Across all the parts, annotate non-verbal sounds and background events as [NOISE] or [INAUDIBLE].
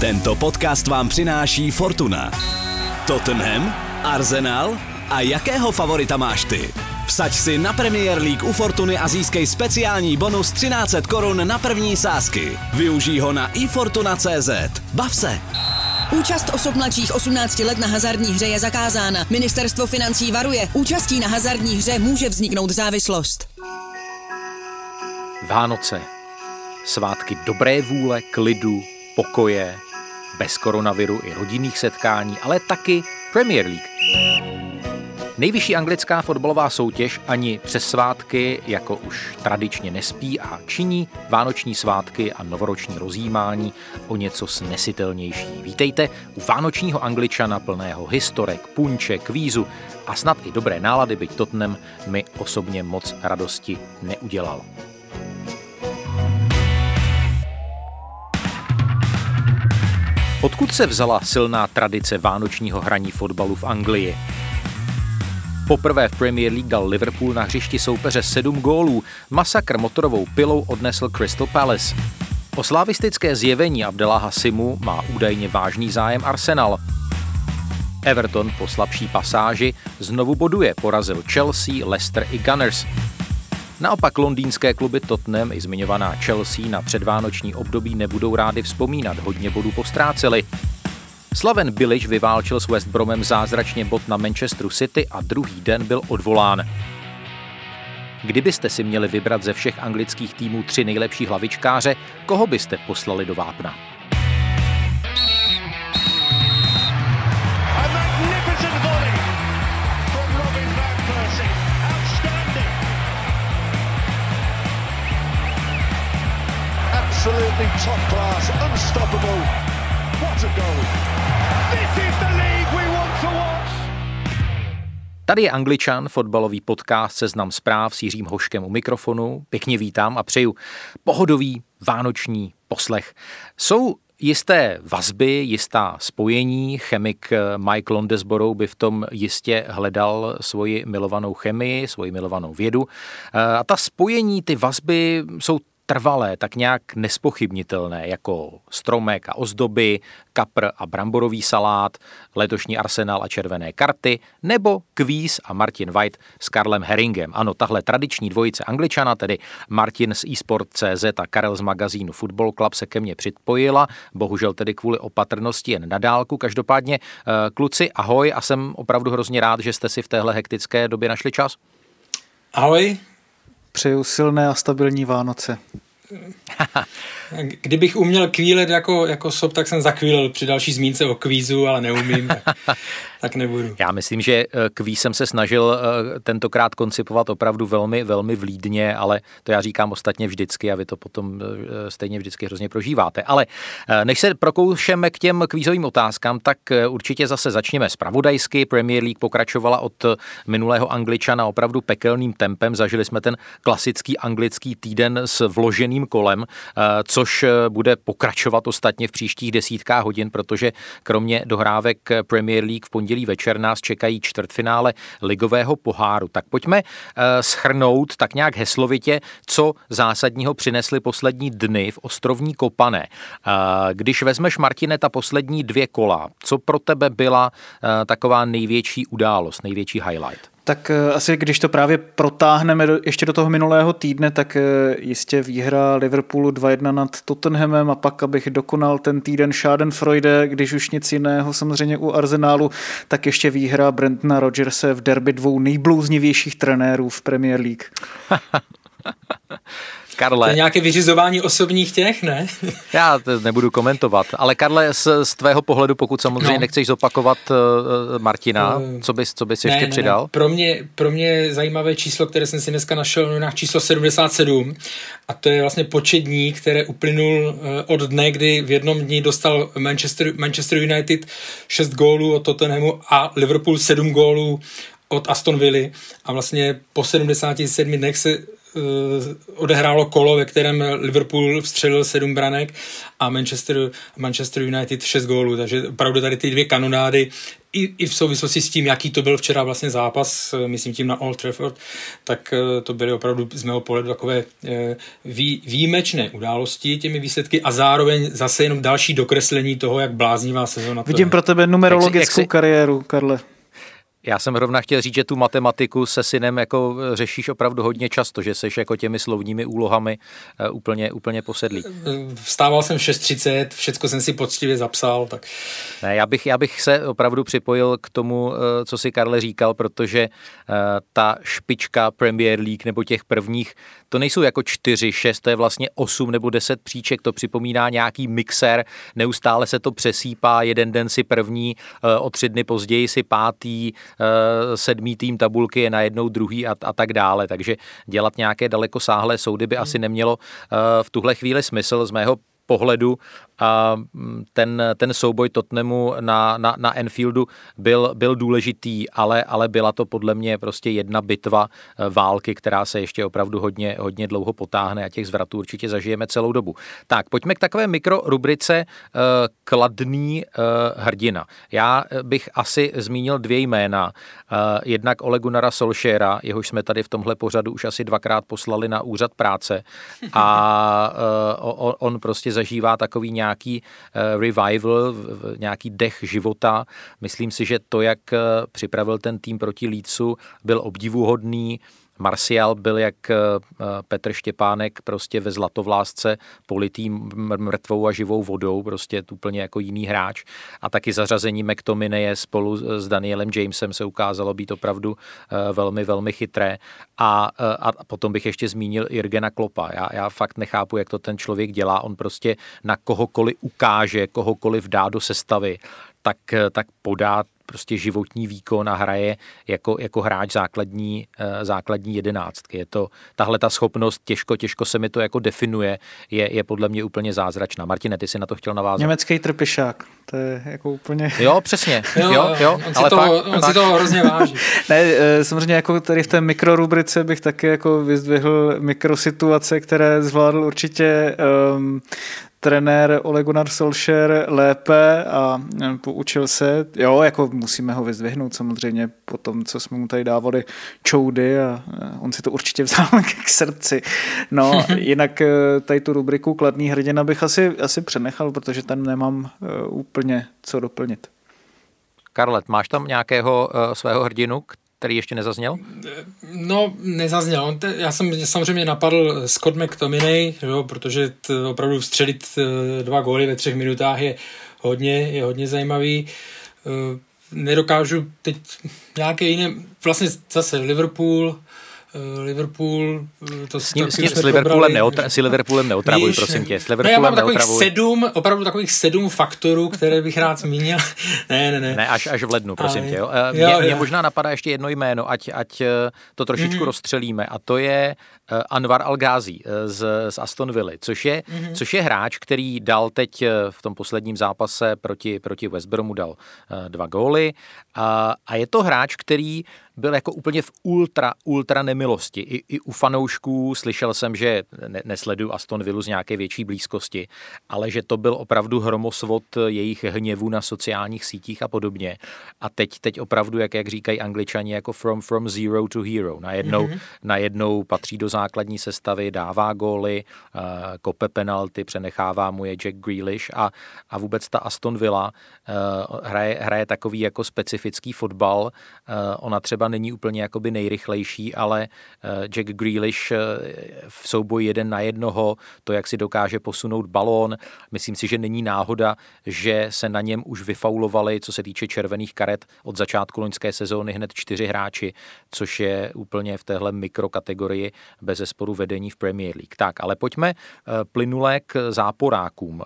Tento podcast vám přináší Fortuna. Tottenham, Arsenal a jakého favorita máš ty? Vsaď si na Premier League u Fortuny a získej speciální bonus 1300 korun na první sázky. Využij ho na ifortuna.cz. Bav se! Účast osob mladších 18 let na hazardní hře je zakázána. Ministerstvo financí varuje. Účastí na hazardní hře může vzniknout závislost. Vánoce. Svátky dobré vůle, klidu, pokoje, bez koronaviru i rodinných setkání, ale taky Premier League. Nejvyšší anglická fotbalová soutěž ani přes svátky, jako už tradičně nespí a činí vánoční svátky a novoroční rozjímání o něco snesitelnější. Vítejte u vánočního angličana plného historek, punče, kvízu a snad i dobré nálady, byť Tottenham mi osobně moc radosti neudělal. Odkud se vzala silná tradice vánočního hraní fotbalu v Anglii? Poprvé v Premier League dal Liverpool na hřišti soupeře 7 gólů. Masakr motorovou pilou odnesl Crystal Palace. O slavistické zjevení Abdeláha Simu má údajně vážný zájem Arsenal. Everton po slabší pasáži znovu boduje, porazil Chelsea, Leicester i Gunners. Naopak londýnské kluby Tottenham i zmiňovaná Chelsea na předvánoční období nebudou rádi vzpomínat, hodně bodů postráceli. Slaven Bilic vyválčil s West Bromem zázračně bod na Manchesteru City a druhý den byl odvolán. Kdybyste si měli vybrat ze všech anglických týmů tři nejlepší hlavičkáře, koho byste poslali do vápna? Absolutely top class, unstoppable. What a goal! This is the league we want to watch. Tady je Angličan, fotbalový podcast Seznam zpráv s Jiřím Hoškem u mikrofonu. Pěkně vítám a přeju pohodový vánoční poslech. Jsou jisté vazby, jistá spojení. Chemik Mike Londesborough by v tom jistě hledal svoji milovanou chemii, svoji milovanou vědu. A ta spojení, ty vazby jsou trvalé, tak nějak nespochybnitelné, jako stromek a ozdoby, kapr a bramborový salát, letošní arsenál a červené karty, nebo kvíz a Martin White s Karlem Herringem. Ano, tahle tradiční dvojice angličana, tedy Martin z eSport.cz a Karel z magazínu Football Club se ke mně připojila, bohužel tedy kvůli opatrnosti jen na dálku. Každopádně, eh, kluci, ahoj a jsem opravdu hrozně rád, že jste si v téhle hektické době našli čas. Ahoj, Přeju silné a stabilní Vánoce. [LAUGHS] Kdybych uměl kvílet jako, jako sob, tak jsem zakvílel při další zmínce o kvízu, ale neumím, tak, [LAUGHS] tak nebudu. Já myslím, že eh, kvíz jsem se snažil eh, tentokrát koncipovat opravdu velmi, velmi vlídně, ale to já říkám ostatně vždycky a vy to potom eh, stejně vždycky hrozně prožíváte. Ale než se prokoušeme k těm kvízovým otázkám, tak určitě zase začněme spravodajsky. Premier League pokračovala od minulého Angličana opravdu pekelným tempem. Zažili jsme ten klasický anglický týden s vloženým kolem, což bude pokračovat ostatně v příštích desítkách hodin, protože kromě dohrávek Premier League v pondělí večer nás čekají čtvrtfinále ligového poháru. Tak pojďme eh, schrnout tak nějak heslovitě, co zásadního přinesly poslední dny v ostrovní Kopané. Eh, když vezmeš, Martine, ta poslední dvě kola, co pro tebe byla taková největší událost, největší highlight? Tak eh, asi když to právě protáhneme do, ještě do toho minulého týdne, tak eh, jistě výhra Liverpoolu 2-1 nad Tottenhamem a pak, abych dokonal ten týden Schadenfreude, když už nic jiného samozřejmě u Arsenálu, tak ještě výhra Brentona Rodgerse v derby dvou nejblouznivějších trenérů v Premier League. [LAUGHS] Karle. To je nějaké vyřizování osobních těch, ne? Já to nebudu komentovat, ale Karle, z, z tvého pohledu, pokud samozřejmě no. nechceš zopakovat uh, Martina, uh, co bys, co bys ne, ještě ne, přidal? Ne. Pro, mě, pro mě zajímavé číslo, které jsem si dneska našel na číslo 77 a to je vlastně počet dní, které uplynul uh, od dne, kdy v jednom dní dostal Manchester, Manchester United 6 gólů od Tottenhamu a Liverpool 7 gólů od Aston Villa a vlastně po 77 dnech se odehrálo kolo, ve kterém Liverpool vstřelil sedm branek a Manchester, Manchester United šest gólů, takže opravdu tady ty dvě kanonády i, i v souvislosti s tím, jaký to byl včera vlastně zápas, myslím tím na Old Trafford, tak to byly opravdu z mého pohledu takové vý, výjimečné události těmi výsledky a zároveň zase jenom další dokreslení toho, jak bláznivá sezóna to Vidím je. pro tebe numerologickou jak si, jak si... kariéru, Karle. Já jsem rovna chtěl říct, že tu matematiku se synem jako řešíš opravdu hodně často, že seš jako těmi slovními úlohami uh, úplně, úplně posedlý. Vstával jsem v 6.30, všechno jsem si poctivě zapsal. Tak... Ne, já bych, já bych se opravdu připojil k tomu, uh, co si Karle říkal, protože ta špička Premier League nebo těch prvních, to nejsou jako 4, 6, to je vlastně 8 nebo 10 příček, to připomíná nějaký mixer, neustále se to přesýpá, jeden den si první, o tři dny později si pátý, sedmý tým tabulky je najednou druhý a, a tak dále. Takže dělat nějaké dalekosáhlé soudy by asi nemělo eh, v tuhle chvíli smysl z mého pohledu a mm, ten, ten souboj Tottenhamu na, na, na Enfieldu byl, byl důležitý, ale, ale byla to podle mě prostě jedna bitva eh, války, která se ještě opravdu hodně, hodně dlouho potáhne a těch zvratů určitě zažijeme celou dobu. Tak, pojďme k takové mikrorubrice uh, kladný uh, hrdina. Já bych asi zmínil dvě jména. Jednak Ole Gunnara Solskjaera, jehož jsme tady v tomhle pořadu už asi dvakrát poslali na úřad práce a on prostě zažívá takový nějaký uh, revival, nějaký dech života. Myslím si, že to, jak uh, připravil ten tým proti Lícu, byl obdivuhodný. Marcial byl jak eh, Petr Štěpánek prostě ve zlatovlásce politý mrtvou a živou vodou, prostě úplně jako jiný hráč. A taky zařazení McTominay spolu s Danielem Jamesem se ukázalo být opravdu eh, velmi, velmi chytré. A, eh, a potom bych ještě zmínil Irgena Klopa. Já, já fakt nechápu, jak to ten člověk dělá. On prostě na kohokoliv ukáže, kohokoliv dá do sestavy, tak, tak podá prostě životní výkon a hraje jako, jako hráč základní, eh, základní jedenáctky. Je to, tahle ta schopnost, těžko, těžko se mi to jako definuje, je, je podle mě úplně zázračná. Martine, ty si na to chtěl navázat. Německý trpišák, to je jako úplně... Jo, přesně. [LAUGHS] jo, jo, jo, on, ale si, to, fakt, on fakt. si to hrozně váží. [LAUGHS] ne, eh, samozřejmě jako tady v té mikrorubrice bych taky jako vyzdvihl mikrosituace, které zvládl určitě um, trenér Ole Gunnar Solskjaer lépe a e, poučil se, jo, jako musíme ho vyzdvihnout samozřejmě po tom, co jsme mu tady dávali čoudy a e, on si to určitě vzal [LAUGHS] k srdci. No, [LAUGHS] jinak e, tady tu rubriku Kladný hrdina bych asi, asi přenechal, protože tam nemám úplně co doplnit. Karlet, máš tam nějakého uh, svého hrdinu, který ještě nezazněl? No, nezazněl. Já jsem samozřejmě napadl Scott McTominay, jo, protože t, opravdu vstřelit eh, dva góly ve třech minutách je hodně, je hodně zajímavý. Eh, nedokážu teď nějaké jiné, vlastně zase Liverpool, Liverpool, eh, to s, ním, s, ním, s, Liverpoolem neotra, s Liverpoolem neotravuj, Víš, prosím tě. S Liverpoolem no já mám takových sedm, opravdu takových sedm faktorů, které bych rád zmínil. [LAUGHS] ne, ne, ne. Ne, až, až v lednu, prosím Ale, tě. Jo. Eh, mě, jo, mě možná napadá ještě jedno jméno, ať, ať to trošičku mm-hmm. rozstřelíme, a to je Anwar Al-Ghazi z, z Aston Villa, což je, mm-hmm. což je hráč, který dal teď v tom posledním zápase proti, proti West Bromu dal dva góly a, a je to hráč, který byl jako úplně v ultra, ultra nemilosti. I, i u fanoušků slyšel jsem, že ne, nesleduju Aston Villa z nějaké větší blízkosti, ale že to byl opravdu hromosvod jejich hněvu na sociálních sítích a podobně. A teď, teď opravdu, jak, jak říkají angličani, jako from, from zero to hero. Najednou, mm-hmm. najednou patří do základní sestavy, dává góly, uh, kope penalty, přenechává mu je Jack Grealish a, a vůbec ta Aston Villa uh, hraje, hraje takový jako specifický fotbal. Uh, ona třeba není úplně jakoby nejrychlejší, ale eh, Jack Grealish eh, v souboji jeden na jednoho, to, jak si dokáže posunout balón, myslím si, že není náhoda, že se na něm už vyfaulovali, co se týče červených karet od začátku loňské sezóny hned čtyři hráči, což je úplně v téhle mikrokategorii bez zesporu vedení v Premier League. Tak, ale pojďme eh, plynule k záporákům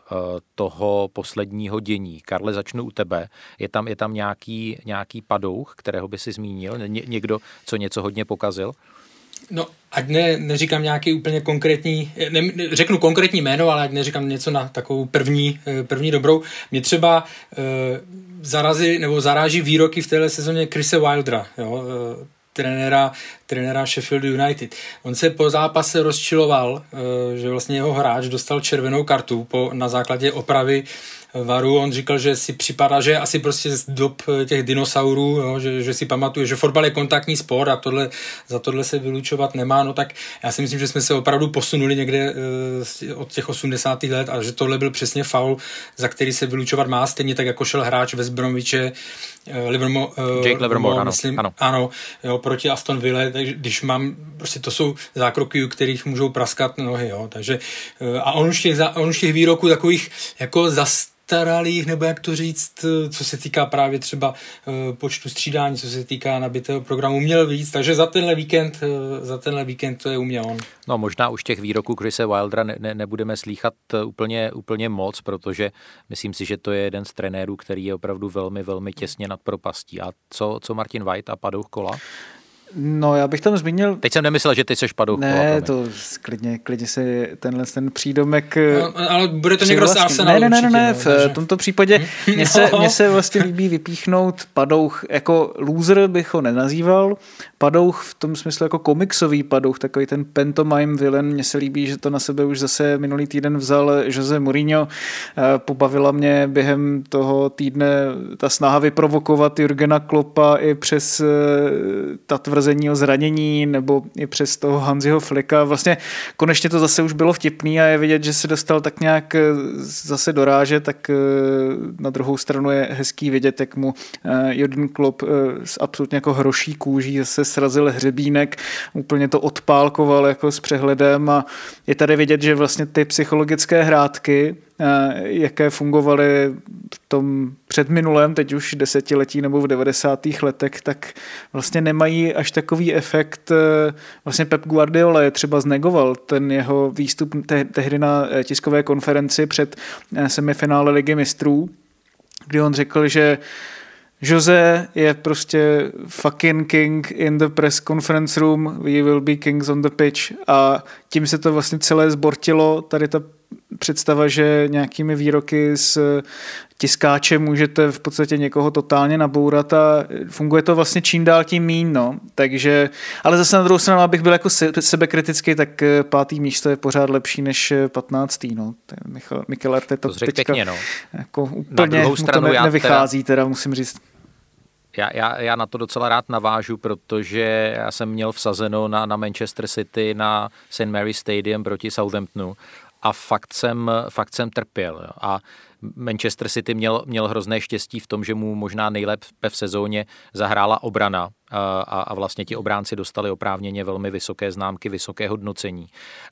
toho posledního dění. Karle, začnu u tebe. Je tam, je tam nějaký, nějaký padouch, kterého by si zmínil? ně, někdo, co něco hodně pokazil? No, ať ne, neříkám nějaký úplně konkrétní, ne, řeknu konkrétní jméno, ale ať neříkám něco na takovou první, eh, první dobrou. Mě třeba e, zarazí, nebo zaráží výroky v téhle sezóně Chrise Wildra, jo, e, trenéra, trenéra Sheffield United. On se po zápase rozčiloval, že vlastně jeho hráč dostal červenou kartu po, na základě opravy Varu, on říkal, že si připadá, že asi prostě z dob těch dinosaurů, jo, že, že si pamatuje, že fotbal je kontaktní sport a tohle, za tohle se vylučovat nemá, no tak já si myslím, že jsme se opravdu posunuli někde uh, od těch 80. let a že tohle byl přesně faul, za který se vylučovat má, stejně tak jako šel hráč West Bromiče, uh, Livermore, uh, Jake Livermore, ano, myslím, ano. ano jo, proti Aston Ville, takže když mám, prostě to jsou zákroky, u kterých můžou praskat nohy, jo, takže a on už těch, on už těch výroků takových jako zas staralých, nebo jak to říct, co se týká právě třeba eh, počtu střídání, co se týká nabitého programu, měl víc, takže za tenhle víkend, eh, za tenhle víkend to je uměl on. No možná už těch výroků Chrise Wildera ne, ne, nebudeme slýchat eh, úplně, úplně moc, protože myslím si, že to je jeden z trenérů, který je opravdu velmi, velmi těsně nad propastí. A co, co Martin White a padou kola? No, já bych tam zmínil... Teď jsem nemyslel, že ty seš padou. Ne, to klidně, klidně si tenhle ten přídomek... No, ale bude to někdo z Arsenalu Ne, ne, ne, ne, v takže... tomto případě [LAUGHS] mně se, no. mně se vlastně líbí vypíchnout padouch, jako loser bych ho nenazýval, padouch v tom smyslu jako komiksový padouch, takový ten pantomime villain, mně se líbí, že to na sebe už zase minulý týden vzal Jose Mourinho, pobavila mě během toho týdne ta snaha vyprovokovat Jurgena Klopa i přes eh, ta tvrzení o zranění nebo i přes toho Hanziho Flika. Vlastně konečně to zase už bylo vtipný a je vidět, že se dostal tak nějak eh, zase doráže, tak eh, na druhou stranu je hezký vidět, jak mu Jurgen Klopp s absolutně jako hroší kůží zase srazil hřebínek, úplně to odpálkoval jako s přehledem a je tady vidět, že vlastně ty psychologické hrátky, eh, jaké fungovaly v tom předminulém, teď už desetiletí nebo v 90. letech, tak vlastně nemají až takový efekt. Eh, vlastně Pep Guardiola je třeba znegoval ten jeho výstup te- tehdy na eh, tiskové konferenci před semifinále Ligy mistrů, kdy on řekl, že Jose je prostě fucking king in the press conference room, we will be kings on the pitch a tím se to vlastně celé zbortilo, tady ta představa, že nějakými výroky z tiskáče můžete v podstatě někoho totálně nabourat a funguje to vlastně čím dál tím mín, no. Takže, ale zase na druhou stranu, abych byl jako sebekritický, tak eh, pátý místo je pořád lepší než eh, patnáctý, no. Michal, Michel Arteta to teďka pěkně, no. jako úplně na druhou stranu, mu to ne, nevychází, teda, teda musím říct. Já, já, já na to docela rád navážu, protože já jsem měl vsazeno na, na Manchester City na St. Mary Stadium proti Southamptonu a fakt jsem, fakt jsem trpěl. Jo. A Manchester City měl, měl hrozné štěstí v tom, že mu možná nejlépe v sezóně zahrála obrana a, a vlastně ti obránci dostali oprávněně velmi vysoké známky, vysoké hodnocení.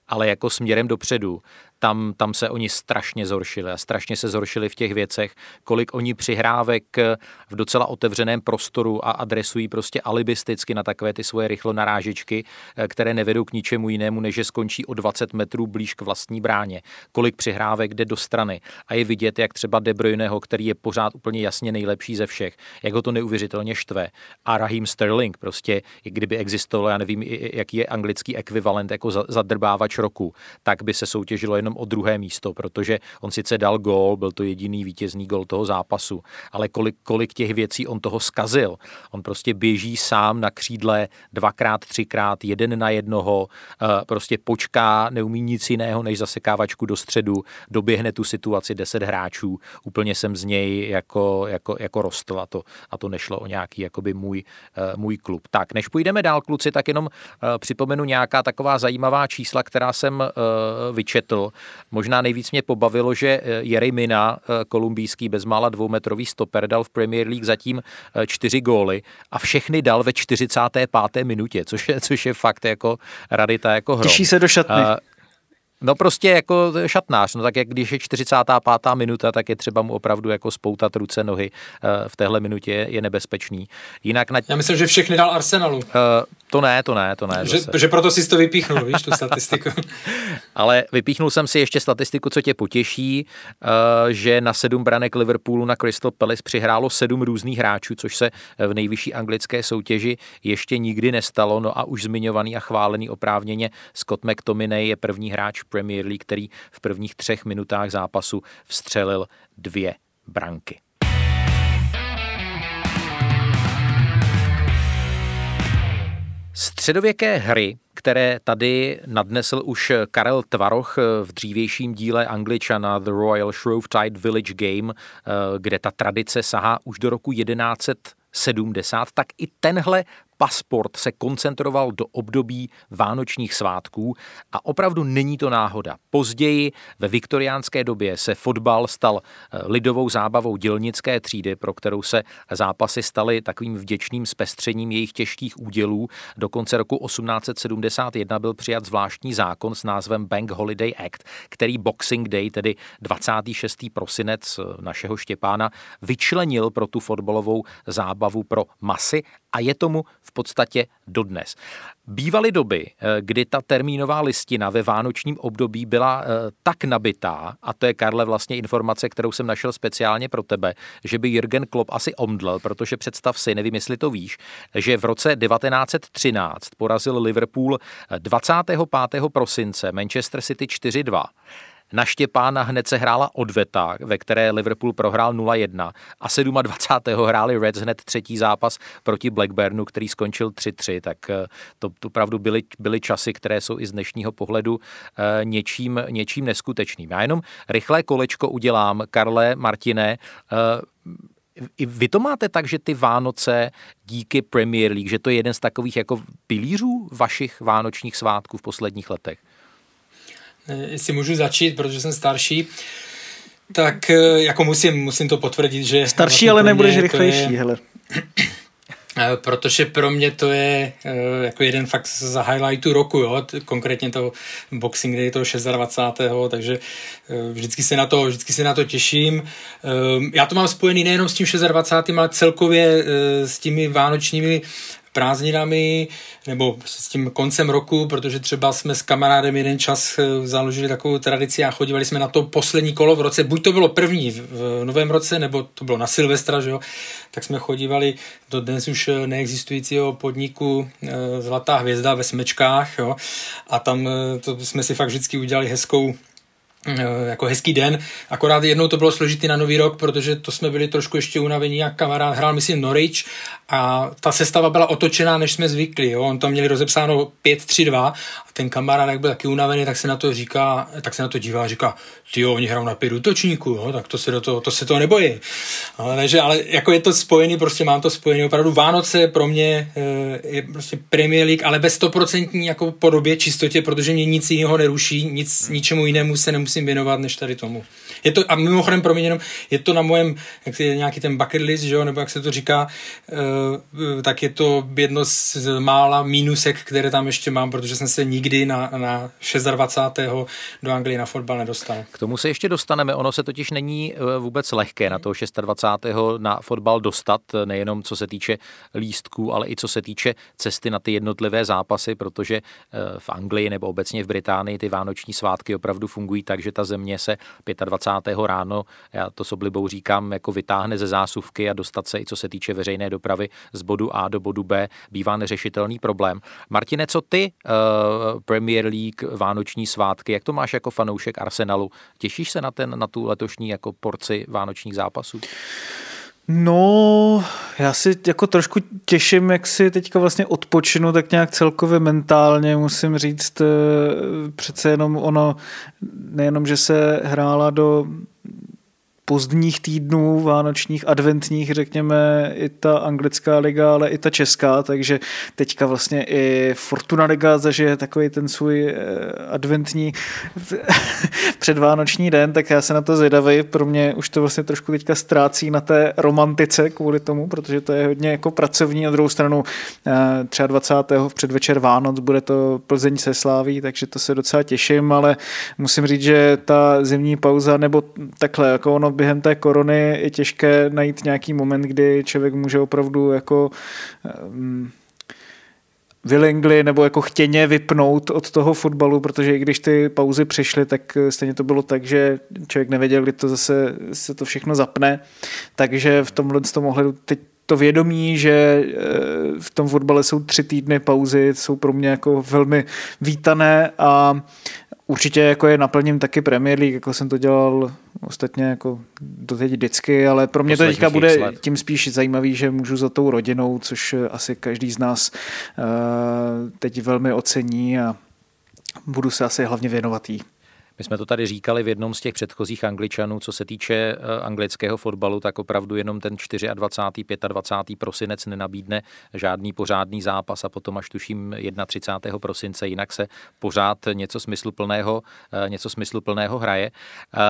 Ale jako směrem dopředu tam, tam se oni strašně zhoršili a strašně se zhoršili v těch věcech, kolik oni přihrávek v docela otevřeném prostoru a adresují prostě alibisticky na takové ty svoje rychlo narážičky, eh, které nevedou k ničemu jinému, než že skončí o 20 metrů blíž k vlastní bráně. Kolik přihrávek jde do strany a je vidět, jak třeba De Bruyneho, který je pořád úplně jasně nejlepší ze všech, jak ho to neuvěřitelně štve. A Raheem Sterling prostě, kdyby existoval, já nevím, jaký je anglický ekvivalent jako zadrbávač roku, tak by se soutěžilo jen jenom o druhé místo, protože on sice dal gól, byl to jediný vítězný gól toho zápasu, ale kolik, kolik těch věcí on toho skazil. On prostě běží sám na křídle dvakrát, třikrát, jeden na jednoho, eh, prostě počká, neumí nic jiného, než zasekávačku do středu, doběhne tu situaci deset hráčů, úplně jsem z něj jako, jako, jako rostl a to, a to nešlo o nějaký jakoby můj, eh, můj klub. Tak, než půjdeme dál, kluci, tak jenom eh, připomenu nějaká taková zajímavá čísla, která jsem vyčetl. Možná nejvíc mě pobavilo, že eh, Jerry Mina, eh, kolumbijský bezmála dvoumetrový stoper, dal v Premier League zatím eh, čtyři góly a všechny dal ve 45. minutě, což je, což je fakt jako radita jako hrom. Těší se do šatny. Uh, No prostě jako šatnář, no tak jak když je 45. minuta, tak je třeba mu opravdu jako spoutat ruce, nohy v téhle minutě je nebezpečný. Jinak na... Já myslím, že všechny dal Arsenalu. Uh, to ne, to ne, to ne. Že, že proto si to vypíchnul, víš, tu statistiku. [LAUGHS] Ale vypíchnul jsem si ještě statistiku, co tě potěší, uh, že na sedm branek Liverpoolu na Crystal Palace přihrálo sedm různých hráčů, což se v nejvyšší anglické soutěži ještě nikdy nestalo. No a už zmiňovaný a chválený oprávněně Scott McTominay je první hráč Premier League, který v prvních třech minutách zápasu vstřelil dvě branky. Středověké hry, které tady nadnesl už Karel Tvaroch v dřívějším díle Angličana The Royal Shrovetide Village Game, kde ta tradice sahá už do roku 1170, tak i tenhle pasport se koncentroval do období vánočních svátků a opravdu není to náhoda. Později ve viktoriánské době se fotbal stal eh, lidovou zábavou dělnické třídy, pro kterou se zápasy staly takovým vděčným zpestřením jejich těžkých údělů. Do konce roku 1871 byl přijat zvláštní zákon s názvem Bank Holiday Act, který Boxing Day, tedy 26. prosinec eh, našeho Štěpána, vyčlenil pro tu fotbalovou zábavu pro masy a je tomu v podstatě dodnes. Bývaly doby, eh, kdy ta termínová listina ve vánočním období byla eh, tak nabitá, a to je, Karle, vlastně informace, kterou jsem našel speciálně pro tebe, že by Jürgen Klopp asi omdlel, protože představ si, nevím, jestli to víš, že v roce 1913 porazil Liverpool 25. Eh, prosince Manchester City 4-2. Na Štěpána hned se hrála odveta, ve které Liverpool prohrál 0-1 a 27. hráli Reds hned třetí zápas proti Blackburnu, který skončil 3-3, tak eh, to opravdu byly, byly časy, které jsou i z dnešního pohledu eh, něčím, něčím neskutečným. Já jenom rychlé kolečko udělám, Karle, Martine, eh, i vy to máte tak, že ty Vánoce díky Premier League, že to je jeden z takových jako pilířů vašich vánočních svátků v posledních letech? Eh, jestli můžu začít, protože jsem starší, tak eh, jako musím, musím to potvrdit, že... Starší, vlastně ale nebudeš rychlejší, je, hele. Eh, protože pro mě to je jako jeden fakt z highlightu roku, jo? konkrétně to Boxing Day, toho 26. takže vždycky se na to, vždycky se na to těším. Já to mám spojený nejenom s tím 26. ale celkově s těmi vánočními prázdninami nebo s tím koncem roku, protože třeba jsme s kamarádem jeden čas eh, založili takovou tradici a chodívali jsme na to poslední kolo v roce, buď to bylo první v novém roce, nebo to bylo na Silvestra, že jo, tak jsme chodívali do dnes už eh, neexistujícího podniku eh, Zlatá hvězda ve Smečkách, jo, a tam to jsme si fakt vždycky udělali hezkou jako hezký den, akorát jednou to bylo složitý na nový rok, protože to jsme byli trošku ještě unavení, jak kamarád hrál, myslím, Norwich a ta sestava byla otočená, než jsme zvykli, jo? on tam měli rozepsáno 5-3-2 a ten kamarád, jak byl taky unavený, tak se na to říká, tak se na to dívá a říká, ty jo, oni hrajou na pět útočníků, jo? tak to se, do toho, to se toho nebojí. Ale, ne, že, ale jako je to spojený, prostě mám to spojený, opravdu Vánoce pro mě eh, je prostě Premier League, ale bez stoprocentní jako podobě, čistotě, protože mě nic jiného neruší, nic, ničemu jinému se nemusím věnovat, než tady tomu. Je to, a mimochodem, pro mě jenom, je to na mojem, jak je nějaký ten bucket list, že jo, nebo jak se to říká, uh, tak je to jedno z mála mínusek, které tam ještě mám, protože jsem se nikdy na, na 26. do Anglie na fotbal nedostal. K tomu se ještě dostaneme, ono se totiž není eh, vůbec lehké na toho 26. na fotbal dostat, nejenom co se týče lístků, ale i co se týče cesty na ty jednotlivé zápasy, protože v Anglii nebo obecně v Británii ty vánoční svátky opravdu fungují tak, že ta země se 25. ráno, já to s oblibou říkám, jako vytáhne ze zásuvky a dostat se i co se týče veřejné dopravy z bodu A do bodu B bývá neřešitelný problém. Martine, co ty uh, Premier League, vánoční svátky, jak to máš jako fanoušek Arsenalu? Těšíš se na, ten, na tu letošní jako porci vánočních zápasů? No, já si jako trošku těším, jak si teďka vlastně odpočinu, tak nějak celkově mentálně musím říct, eh, přece jenom ono, nejenom, že se hrála do pozdních týdnů, vánočních, adventních, řekněme, i ta anglická liga, ale i ta česká, takže teďka vlastně i Fortuna liga zažije takový ten svůj eh, adventní [LAUGHS] předvánoční den, tak já se na to zvědavý. Pro mě už to vlastně trošku teďka ztrácí na té romantice kvůli tomu, protože to je hodně jako pracovní. Na druhou stranu eh, třeba 20. v předvečer Vánoc bude to Plzeň se sláví, takže to se docela těším, ale musím říct, že ta zimní pauza, nebo takhle, jako ono během té korony je těžké najít nějaký moment, kdy člověk může opravdu jako um, vylingli nebo jako chtěně vypnout od toho fotbalu, protože i když ty pauzy přišly, tak stejně to bylo tak, že člověk nevěděl, kdy to zase se to všechno zapne. Takže v tomhle tom ohledu teď to vědomí, že eh, v tom fotbale jsou tři týdny pauzy, jsou pro mě jako velmi vítané a určitě jako je naplním taky Premier League, jako jsem to dělal ostatně jako doteď vždycky, ale pro mě to teďka bude let. tím spíš zajímavý, že můžu za tou rodinou, což asi každý z nás uh, teď velmi ocení a budu se asi hlavně věnovat jí. My jsme to tady říkali v jednom z těch předchozích angličanů, co se týče eh, anglického fotbalu, tak opravdu jenom ten 24. 25. prosinec nenabídne žádný pořádný zápas a potom až tuším 31. prosince, jinak se pořád něco smysluplného, eh, něco smysluplného hraje. Eh,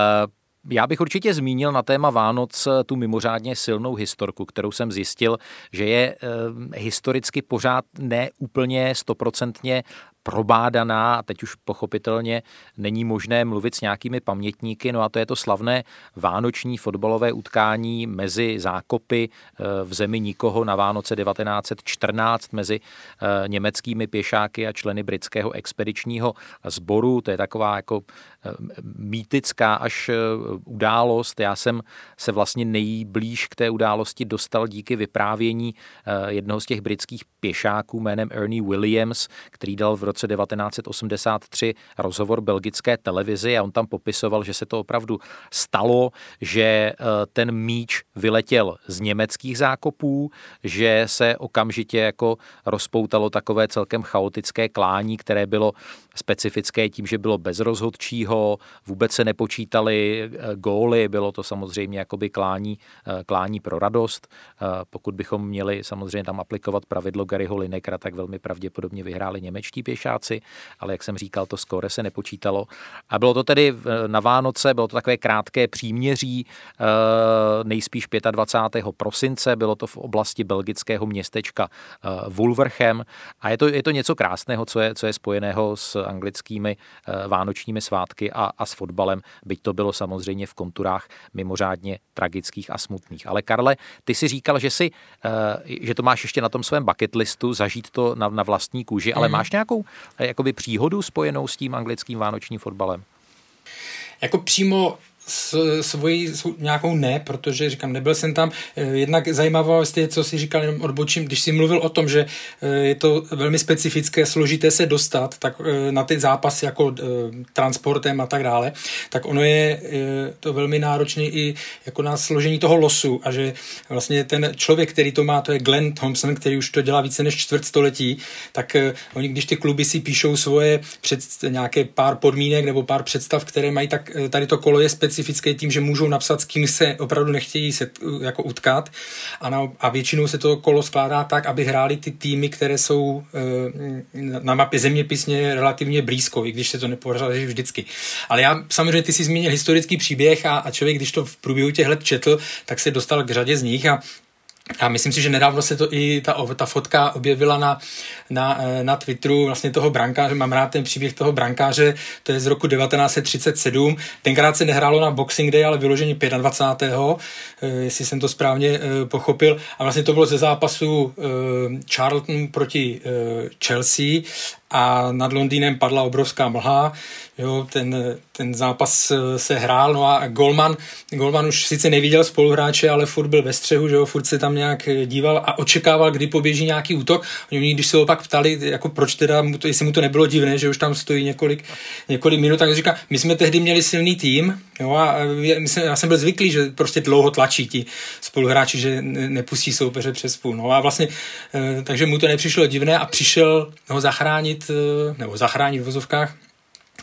já bych určitě zmínil na téma Vánoc tu mimořádně silnou historku, kterou jsem zjistil, že je historicky pořád neúplně stoprocentně probádaná a teď už pochopitelně není možné mluvit s nějakými pamětníky, no a to je to slavné vánoční fotbalové utkání mezi zákopy eh, v zemi nikoho na Vánoce 1914 mezi eh, německými pěšáky a členy britského expedičního sboru. To je taková jako mýtická až událost. Já jsem se vlastně nejblíž k té události dostal díky vyprávění jednoho z těch britských pěšáků jménem Ernie Williams, který dal v roce 1983 rozhovor belgické televizi a on tam popisoval, že se to opravdu stalo, že eh, ten míč vyletěl z německých zákopů, že se okamžitě jako rozpoutalo takové celkem chaotické klání, které bylo specifické tím, že bylo bez rozhodčího, vůbec se nepočítali eh, góly, bylo to samozřejmě jakoby klání, eh, klání pro radost. Pokud bychom měli samozřejmě tam aplikovat pravidlo Garyho Linekra, tak velmi pravděpodobně vyhráli němečtí pěšáci ale jak jsem říkal, to skóre se nepočítalo. A bylo to tedy na Vánoce, bylo to takové krátké příměří, eh, nejspíš 25. prosince, bylo to v oblasti belgického městečka eh, Wolverchem a je to, je to něco krásného, co je, co je spojeného s anglickými eh, vánočními svátky a, a s fotbalem, byť to bylo samozřejmě v konturách mimořádně tragických a smutných. Ale Karle, ty si říkal, že, si, že to máš ještě na tom svém bucket listu, zažít to na, na vlastní kůži, ale mm. máš nějakou jakoby příhodu spojenou s tím anglickým vánočním fotbalem? Jako přímo svoji nějakou ne, protože říkám, nebyl jsem tam. Eh, jednak zajímavost je, co si říkal, jenom odbočím, když jsi mluvil o tom, že eh, je to velmi specifické, složité se dostat tak eh, na ty zápasy jako transportem a tak dále, tak ono je to velmi náročné i jako na složení toho losu a že vlastně ten člověk, který to má, to je Glenn Thompson, který už to dělá více než čtvrt století, tak oni, když ty kluby si píšou svoje před nějaké pár podmínek nebo pár představ, které mají, tak tady to kolo je specifické specifické tím, že můžou napsat, s kým se opravdu nechtějí se jako utkat a, na, a většinou se to kolo skládá tak, aby hráli ty týmy, které jsou e, na mapě zeměpisně relativně blízko, i když se to nepořádají vždycky. Ale já samozřejmě ty si zmínil historický příběh a, a člověk, když to v průběhu těch let četl, tak se dostal k řadě z nich a a myslím si, že nedávno se to i ta, ta fotka objevila na, na, eh, na Twitteru vlastně toho brankáře, mám rád ten příběh toho brankáře, to je z roku 1937, tenkrát se nehrálo na Boxing Day, ale vyloženě 25. Eh, jestli jsem to správně eh, pochopil. A vlastně to bylo ze zápasu Charlton proti Chelsea a nad Londýnem padla obrovská mlha, jo, ten, ten zápas eh, se hrál, no a Golman, Golman už sice neviděl spoluhráče, ale furt byl ve střehu, že jo, furt se tam nějak eh, díval a očekával, kdy poběží nějaký útok. Oni, když se ho pak ptali, jako proč teda, mu to, jestli mu to nebylo divné, že už tam stojí několik, několik minut, tak říká, my jsme tehdy měli silný tým, jo, a myslím, já jsem byl zvyklý, že prostě dlouho tlačí ti spoluhráči, že nepustí soupeře přes půl. No a vlastně, eh, takže mu to nepřišlo divné a přišel ho zachránit, nebo zachránit v vozovkách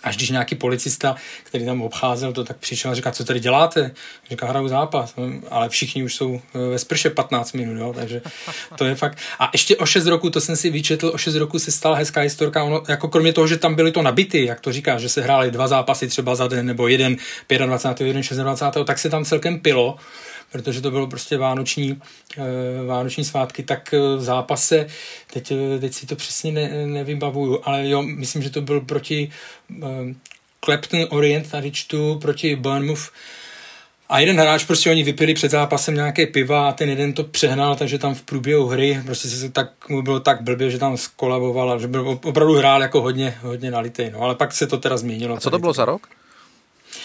Až když nějaký policista, který tam obcházel to, tak přišel a říká, co tady děláte? Říká, hraju zápas, ale všichni už jsou eh, ve sprše 15 minut, jo? takže to je fakt. A ještě o 6 roku, to jsem si vyčetl, o 6 roku se stala hezká historka, ono, jako kromě toho, že tam byly to nabity, jak to říká, že se hrály dva zápasy třeba za den, nebo jeden 25. jeden 26. tak se tam celkem pilo protože to bylo prostě vánoční, eh, vánoční svátky, tak v zápase, teď, eh, teď si to přesně ne, nevybavuju, ale jo, myslím, že to byl proti Clapton Orient, tady čtu, proti Bournemouth, a jeden hráč, prostě oni vypili před zápasem nějaké piva a ten jeden to přehnal, takže tam v průběhu hry prostě se tak, mu bylo tak blbě, že tam skolaboval a že byl, opravdu hrál jako hodně, hodně nalitej. No. Ale pak se to teda změnilo. A co to bylo za rok?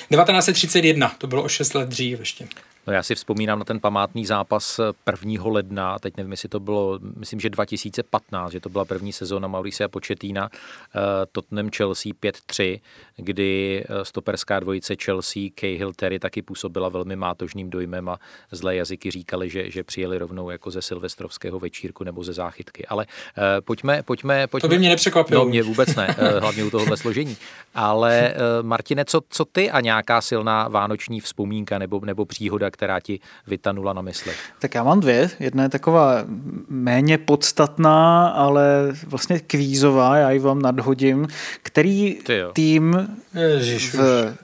1931, to bylo o 6 let dřív ještě. No já si vzpomínám na ten památný zápas 1. ledna, teď nevím, jestli to bylo, myslím, že 2015, že to byla první sezóna Mauricia Početína, eh, Tottenham Chelsea 5-3, kdy eh, stoperská dvojice Chelsea, Cahill Terry taky působila velmi mátožným dojmem a zlé jazyky říkali, že, že přijeli rovnou jako ze silvestrovského večírku nebo ze záchytky. Ale uh, pojďme, pojďme, pojďme. To by mě nepřekvapilo. No mě vůbec ne, hlavně u tohohle složení. Ale uh, Martine, co, co ty a nějaká silná vánoční vzpomínka nebo, nebo příhoda, která ti vytanula na mysli? Tak já mám dvě. Jedna je taková méně podstatná, ale vlastně kvízová, já ji vám nadhodím. Který tým Ježiš, v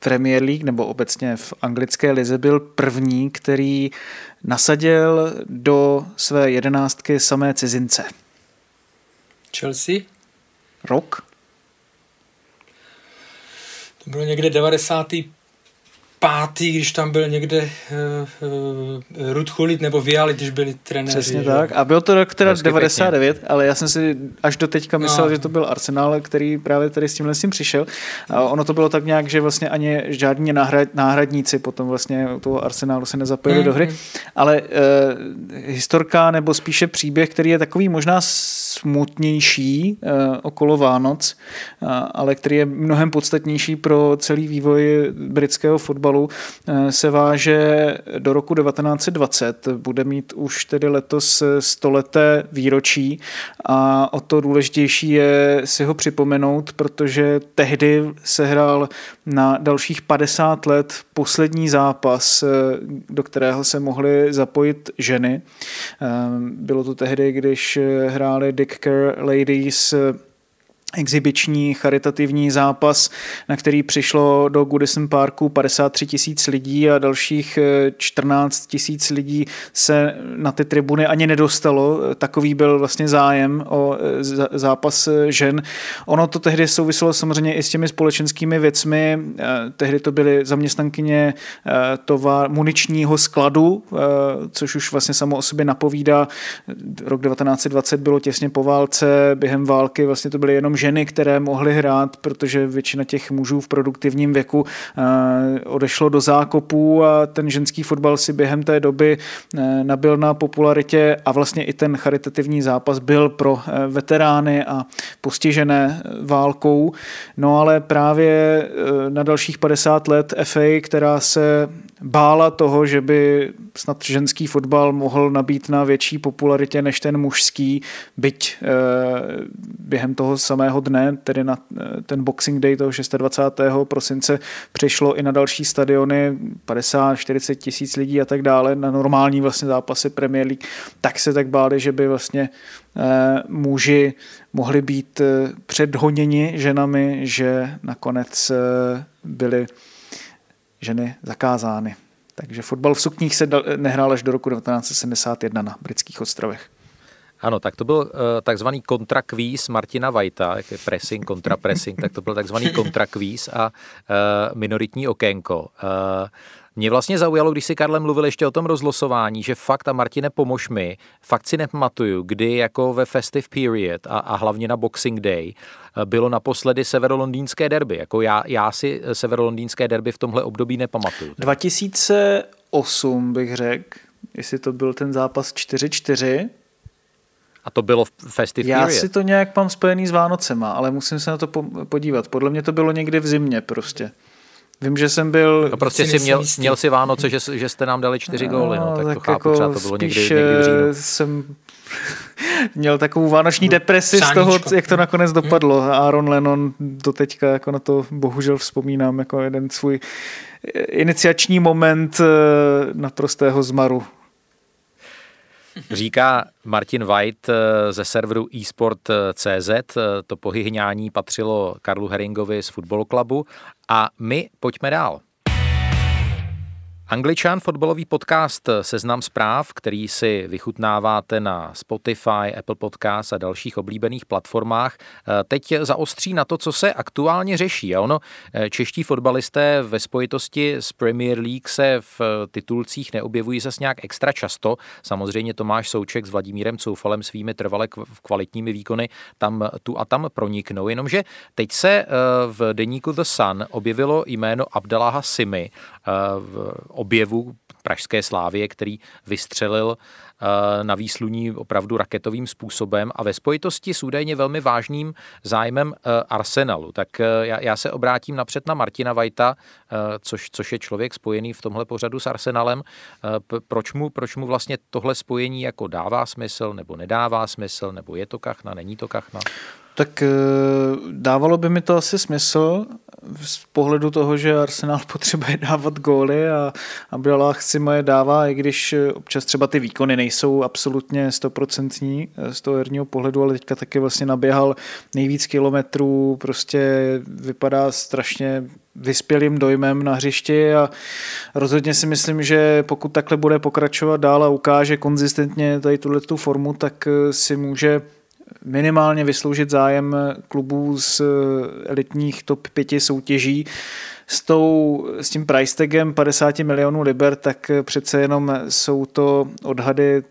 Premier League nebo obecně v anglické lize byl první, který nasadil do své jedenáctky samé cizince. Chelsea? Rok? To bylo někde 90 pátý, když tam byl někde uh, uh, Ruth Chulit nebo Viali, když byli trenéři. Přesně že? tak. A byl to rok teda Hezky 99, pěkně. ale já jsem si až do teďka myslel, no. že to byl Arsenal, který právě tady s tímhle s tím přišel. A ono to bylo tak nějak, že vlastně ani žádní náhrad, náhradníci potom vlastně u toho Arsenalu se nezapojili mm, do hry. Mm. Ale uh, historka nebo spíše příběh, který je takový možná smutnější uh, okolo Vánoc, uh, ale který je mnohem podstatnější pro celý vývoj britského fotbalu eh, se váže do roku 1920. Bude mít už tedy letos stoleté výročí a o to důležitější je si ho připomenout, protože tehdy se hrál na dalších 50 let poslední zápas, eh, do kterého se mohly zapojit ženy. Eh, bylo to tehdy, když hráli Dick Ladies uh, exibiční charitativní zápas, na který přišlo do Goodison Parku 53 tisíc lidí a dalších 14 eh, tisíc lidí se na ty tribuny ani nedostalo. Takový byl vlastně zájem o eh, zápas eh, žen. Ono to tehdy souviselo samozřejmě i s těmi společenskými věcmi. Tehdy to byly zaměstnankyně tovar muničního skladu, což už vlastně samo o sobě napovídá. Rok 1920 bylo těsně po válce, během války vlastně to byly jenom ženy, které mohly hrát, protože většina těch mužů v produktivním věku eh, odešlo do zákopů a ten ženský fotbal si během té doby eh, nabil na popularitě a vlastně i ten charitativní zápas byl pro eh, veterány a postižené válkou. No ale právě na dalších 50 let FA, která se bála toho, že by snad ženský fotbal mohl nabít na větší popularitě než ten mužský, byť během toho samého dne, tedy na e, ten Boxing Day toho 26. prosince, přišlo i na další stadiony 50-40 tisíc lidí a tak dále, na normální vlastně zápasy Premier League, tak se tak báli, že by vlastně e, muži mohli být předhoněni ženami, že nakonec byli ženy zakázány. Takže fotbal v sukních se nehrál až do roku 1971 na britských ostrovech. Ano, tak to byl uh, takzvaný kontrakvíz Martina Vajta, jak je pressing, kontrapressing, tak to byl takzvaný kontrakvíz a uh, minoritní okénko. Uh, mě vlastně zaujalo, když si Karlem mluvil ještě o tom rozlosování, že fakt, a Martine, pomož mi, fakt si nepamatuju, kdy jako ve Festive Period a, a hlavně na Boxing Day bylo naposledy severolondýnské derby. Jako já, já si severolondýnské derby v tomhle období nepamatuju. 2008 bych řekl, jestli to byl ten zápas 4-4, a to bylo v Festive Já period. si to nějak mám spojený s Vánocema, ale musím se na to podívat. Podle mě to bylo někdy v zimě prostě. Vím, že jsem byl... No prostě si měl, měl si Vánoce, že, že jste nám dali čtyři no, góly, no, tak, tak to chápu, jako třeba to bylo někdy, někdy v říjnu. Eh, jsem [LAUGHS] měl takovou vánoční depresi z toho, jak to nakonec dopadlo. Aaron Lennon do teďka jako na to bohužel vzpomínám jako jeden svůj iniciační moment eh, naprostého zmaru Říká Martin White eh, ze serveru eSport.cz. Eh, to pohyhňání patřilo Karlu Heringovi z Football Clubu. A my pojďme dál. Angličan, fotbalový podcast Seznam zpráv, který si vychutnáváte na Spotify, Apple Podcast a dalších oblíbených platformách, teď zaostří na to, co se aktuálně řeší. A ono, čeští fotbalisté ve spojitosti s Premier League se v titulcích neobjevují zase nějak extra často. Samozřejmě Tomáš Souček s Vladimírem Coufalem svými trvale kvalitními výkony tam tu a tam proniknou. Jenomže teď se eh, v deníku The Sun objevilo jméno Abdallaha Simi, eh, v objevu pražské slávě, který vystřelil Eh, na výsluní opravdu raketovým způsobem a ve spojitosti s údajně velmi vážným zájmem eh, Arsenalu. Tak eh, já, já se obrátím napřed na Martina Vajta, což, což je člověk spojený v tomhle pořadu s Arsenalem. Proč mu, proč mu vlastně tohle spojení jako dává smysl nebo nedává smysl, nebo je to kachna, není to kachna? Tak dávalo by mi to asi smysl z pohledu toho, že Arsenal [LAUGHS] potřebuje dávat góly a Abdallah si moje dává, i když občas třeba ty výkony nejsou absolutně stoprocentní eh, z toho herního pohledu, ale teďka taky vlastně naběhal nejvíc kilometrů, prostě vypadá strašně vyspělým dojmem na hřišti a rozhodně si myslím, že pokud takhle bude pokračovat dál a ukáže konzistentně tady tuhle tu formu, tak eh, si může minimálně vysloužit zájem klubů z elitních top pěti soutěží. S, tou, s tím price tagem 50 milionů liber, tak přece jenom jsou to odhady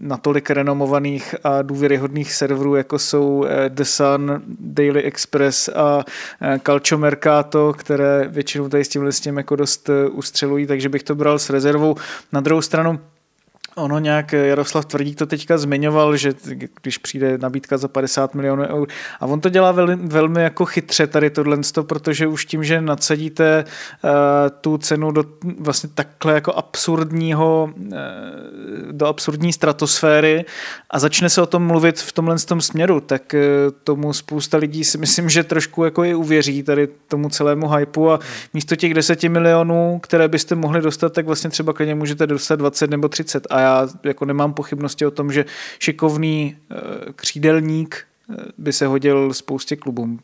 natolik renomovaných a důvěryhodných serverů, jako jsou eh, The Sun, Daily Express a eh, Calcio Mercato, které většinou tady s tímhle s tím jako dost eh, ustřelují, takže bych to bral s rezervou. Na druhou stranu Ono nějak Jaroslav Tvrdík to teďka zmiňoval, že když přijde nabídka za 50 milionů eur. A on to dělá velmi, velmi jako chytře tady tohle, protože už tím, že nadsadíte uh, tu cenu do vlastně takhle jako absurdního, uh, do absurdní stratosféry a začne se o tom mluvit v tomhle tom směru, tak uh, tomu spousta lidí si myslím, že trošku jako i uvěří tady tomu celému hypeu. A místo těch 10 milionů, které byste mohli dostat, tak vlastně třeba klidně můžete dostat 20 nebo 30 a já jako nemám pochybnosti o tom, že šikovný eh, křídelník eh, by se hodil spoustě klubům.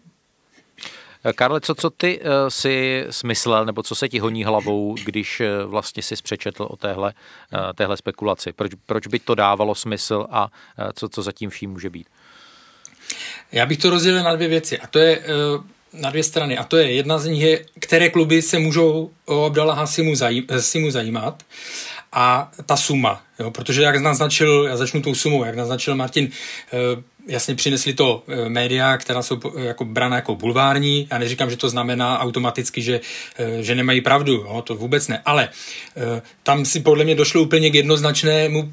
Karle, co, co ty uh, si smyslel, nebo co se ti honí hlavou, když uh, vlastně si přečetl o téhle, uh, téhle spekulaci? Proč, proč by to dávalo smysl a uh, co, co zatím vším může být? Já bych to rozdělil na dvě věci a to je uh, na dvě strany a to je jedna z nich je, které kluby se můžou o Abdallaha Simu, zajím, Simu zajímat a ta suma, jo, protože jak naznačil, já začnu tou sumou, jak naznačil Martin, eh, jasně přinesli to eh, média, která jsou eh, jako brana jako bulvární. Já neříkám, že to znamená automaticky, že, že nemají pravdu, jo, to vůbec ne. Ale tam si podle mě došlo úplně k jednoznačnému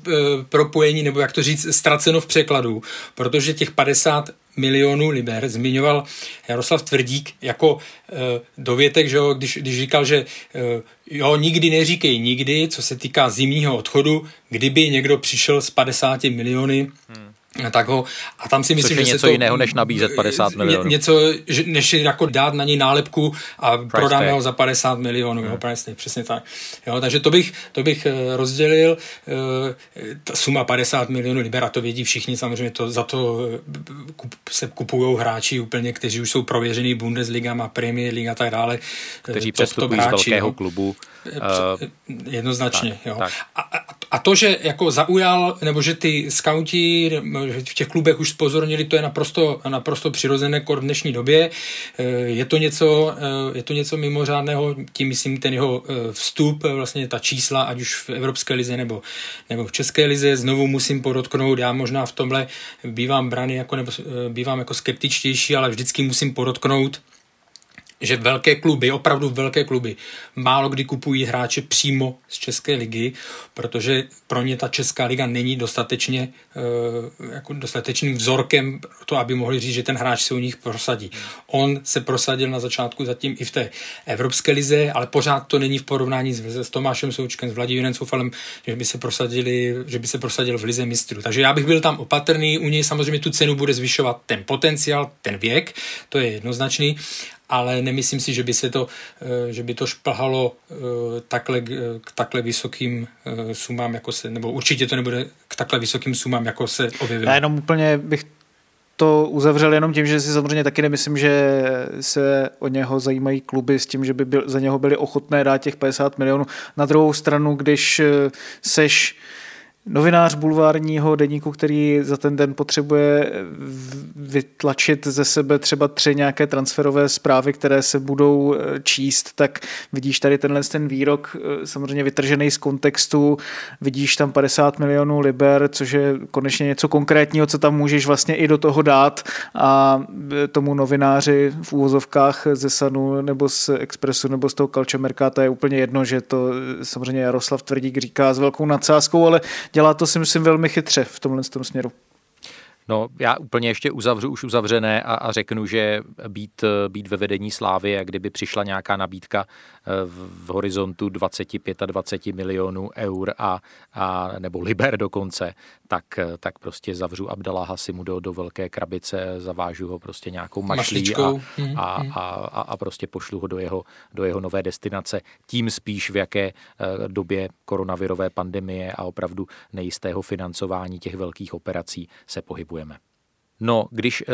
propojení, nebo jak to říct, ztraceno v překladu, protože těch 50 milionů liber zmiňoval Jaroslav Tvrdík jako e, dovětek, že jo, když, když říkal, že e, jo, nikdy neříkej nikdy, co se týká zimního odchodu, kdyby někdo přišel s 50 miliony, hmm tak ho, a tam si myslím, Což je že něco to, jiného, než nabízet 50 milionů. Něco, že, než jako dát na něj nálepku a Price prodáme tag. ho za 50 milionů, hmm. jo, přesně, přesně tak. Jo, takže to bych, to bych eh, rozdělil, eh, ta suma 50 milionů liber, a to vědí všichni, samozřejmě to, za to eh, kup, se kupují hráči úplně, kteří už jsou prověřený Bundesligama, Premier League a tak dále. Kteří přestupují z velkého jo. klubu. Jednoznačně, tak, jo. Tak. A, a to, že jako zaujal, nebo že ty skauti v těch klubech už spozornili, to je naprosto, naprosto přirozené kor v dnešní době. Eh, je to něco, eh, je to něco mimořádného, tím myslím ten jeho eh, vstup, vlastně ta čísla, ať už v Evropské lize nebo, nebo v České lize. Znovu musím podotknout, já možná v tomhle bývám brany jako, nebo bývám jako skeptičtější, ale vždycky musím podotknout, že velké kluby, opravdu velké kluby, málo kdy kupují hráče přímo z České ligy, protože pro ně ta Česká liga není dostatečně uh, jako dostatečným vzorkem pro to, aby mohli říct, že ten hráč se u nich prosadí. On se prosadil na začátku zatím i v té Evropské lize, ale pořád to není v porovnání s, s Tomášem Součkem, s Vladimírem Soufalem, že by se prosadili, že by se prosadil v lize mistrů. Takže já bych byl tam opatrný, u něj samozřejmě tu cenu bude zvyšovat ten potenciál, ten věk, to je jednoznačný, ale nemyslím si, že by se to, eh, že by to šplhalo eh, takhle, k takhle vysokým eh, sumám, jako se, nebo určitě to nebude k takhle vysokým sumám, jako se objevilo. Já jenom úplně bych to uzavřel jenom tím, že si samozřejmě taky nemyslím, že se o něho zajímají kluby s tím, že by byl, za něho byli ochotné dát těch 50 milionů. Na druhou stranu, když seš novinář bulvárního deníku, který za ten den potřebuje vytlačit ze sebe třeba tři nějaké transferové zprávy, které se budou eh, číst, tak vidíš tady tenhle ten výrok eh, samozřejmě vytržený z kontextu, vidíš tam 50 milionů liber, což je konečně něco konkrétního, co tam můžeš vlastně i do toho dát. A eh, tomu novináři v úvozovkách ze Sanu nebo z Expressu nebo z toho Kalče to je úplně jedno, že to samozřejmě Jaroslav Tvrdík říká s velkou nadsázkou, ale dělá to si myslím velmi chytře v tomhle tom směru. No, já úplně ještě uzavřu už uzavřené a, a řeknu, že být, být ve vedení Slávy, jak kdyby přišla nějaká nabídka eh, v, v horizontu 25-20 milionů eur a, a nebo liber dokonce, tak, tak prostě zavřu Abdaláha Simu do, do velké krabice, zavážu ho prostě nějakou mašlí a, mhm, a, mhm. a, a, a prostě pošlu ho do jeho, do jeho nové destinace. Tím spíš v jaké eh, době koronavirové pandemie a opravdu nejistého financování těch velkých operací se pohybuje opakujeme. No, když e,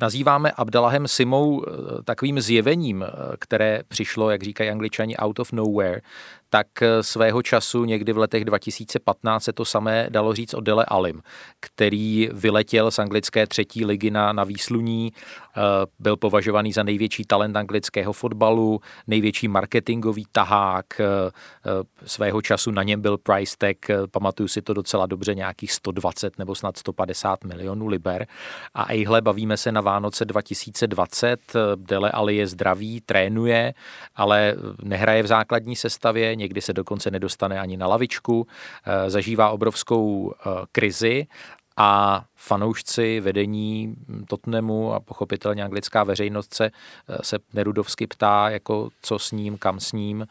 nazýváme Abdalahem Simou e, takovým zjevením, eh, které přišlo, jak říkají angličani, out of nowhere, tak eh, svého času někdy v letech 2015 se to samé dalo říct o Dele Alim, který vyletěl z anglické třetí ligy na, na výsluní, eh, byl považovaný za největší talent anglického fotbalu, největší marketingový tahák, eh, svého času na něm byl price tag, pamatuju si to docela dobře, nějakých 120 nebo snad 150 milionů liber. A ejhle, bavíme se na Vánoce 2020, Dele Ali je zdravý, trénuje, ale nehraje v základní sestavě, někdy se dokonce nedostane ani na lavičku, eh, zažívá obrovskou eh, krizi a fanoušci vedení Tottenhamu a pochopitelně anglická veřejnost se, eh, se Nerudovsky ptá, jako co s ním, kam s ním.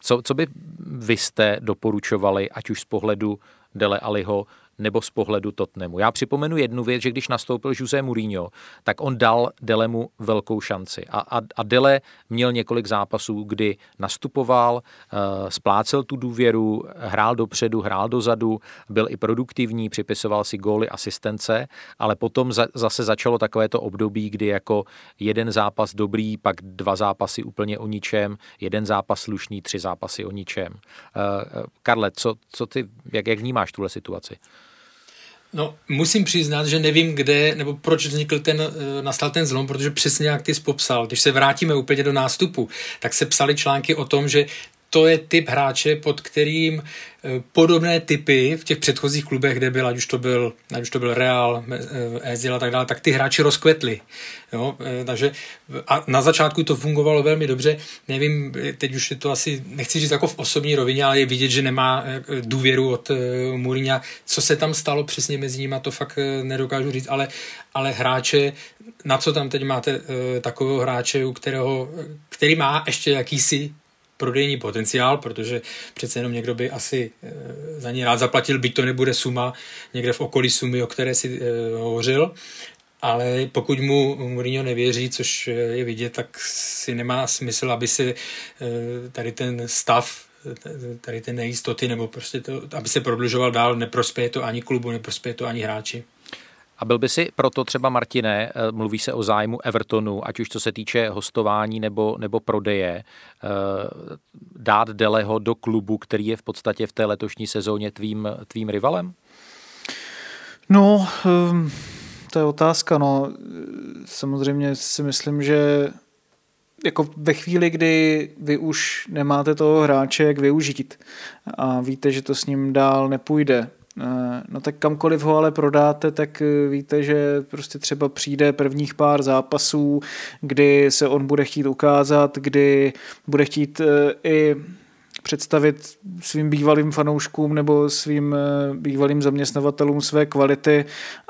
Co, co by vy jste doporučovali, ať už z pohledu Dele Aliho, nebo z pohledu Tottenhamu. Já připomenu jednu věc, že když nastoupil Jose Mourinho, tak on dal Delemu velkou šanci. A, a, a Dele měl několik zápasů, kdy nastupoval, uh, splácel tu důvěru, hrál dopředu, hrál dozadu, byl i produktivní, připisoval si góly, asistence, ale potom za, zase začalo takovéto období, kdy jako jeden zápas dobrý, pak dva zápasy úplně o ničem, jeden zápas slušný, tři zápasy o ničem. Uh, Karle, co, co ty, jak, jak vnímáš tuhle situaci? No, musím přiznat, že nevím, kde nebo proč vznikl ten, eh, nastal ten zlom, protože přesně jak ty jsi popsal, když se vrátíme úplně do nástupu, tak se psaly články o tom, že to je typ hráče, pod kterým eh, podobné typy v těch předchozích klubech, kde byl, ať už to byl, ať už to byl Real, eh, Ezil a tak dále, tak ty hráči rozkvetli. Jo? Eh, takže a na začátku to fungovalo velmi dobře. Nevím, teď už je to asi, nechci říct jako v osobní rovině, ale je vidět, že nemá důvěru od Mourinha. Co se tam stalo přesně mezi nimi, to fakt nedokážu říct, ale, ale hráče, na co tam teď máte takového hráče, u kterého, který má ještě jakýsi prodejní potenciál, protože přece jenom někdo by asi eh, za ní rád zaplatil, byť to nebude suma někde v okolí sumy, o které si eh, hovořil, ale pokud mu Mourinho nevěří, což je vidět, tak si nemá smysl, aby se eh, tady ten stav tady ty nejistoty, nebo prostě to, aby se prodlužoval dál, neprospěje to ani klubu, neprospěje to ani hráči. A byl by si proto třeba, Martine, eh, mluví se o zájmu Evertonu, ať už co se týče hostování nebo, nebo prodeje, eh, dát Deleho do klubu, který je v podstatě v té letošní sezóně tvým, tvým rivalem? No, ehm, to je otázka. No. Samozřejmě si myslím, že jako ve chvíli, kdy vy už nemáte toho hráče, jak využít a víte, že to s ním dál nepůjde, no tak kamkoliv ho ale prodáte, tak eh, víte, že prostě třeba přijde prvních pár zápasů, kdy se on bude chtít ukázat, kdy bude chtít eh, i představit svým bývalým fanouškům nebo svým eh, bývalým zaměstnavatelům své kvality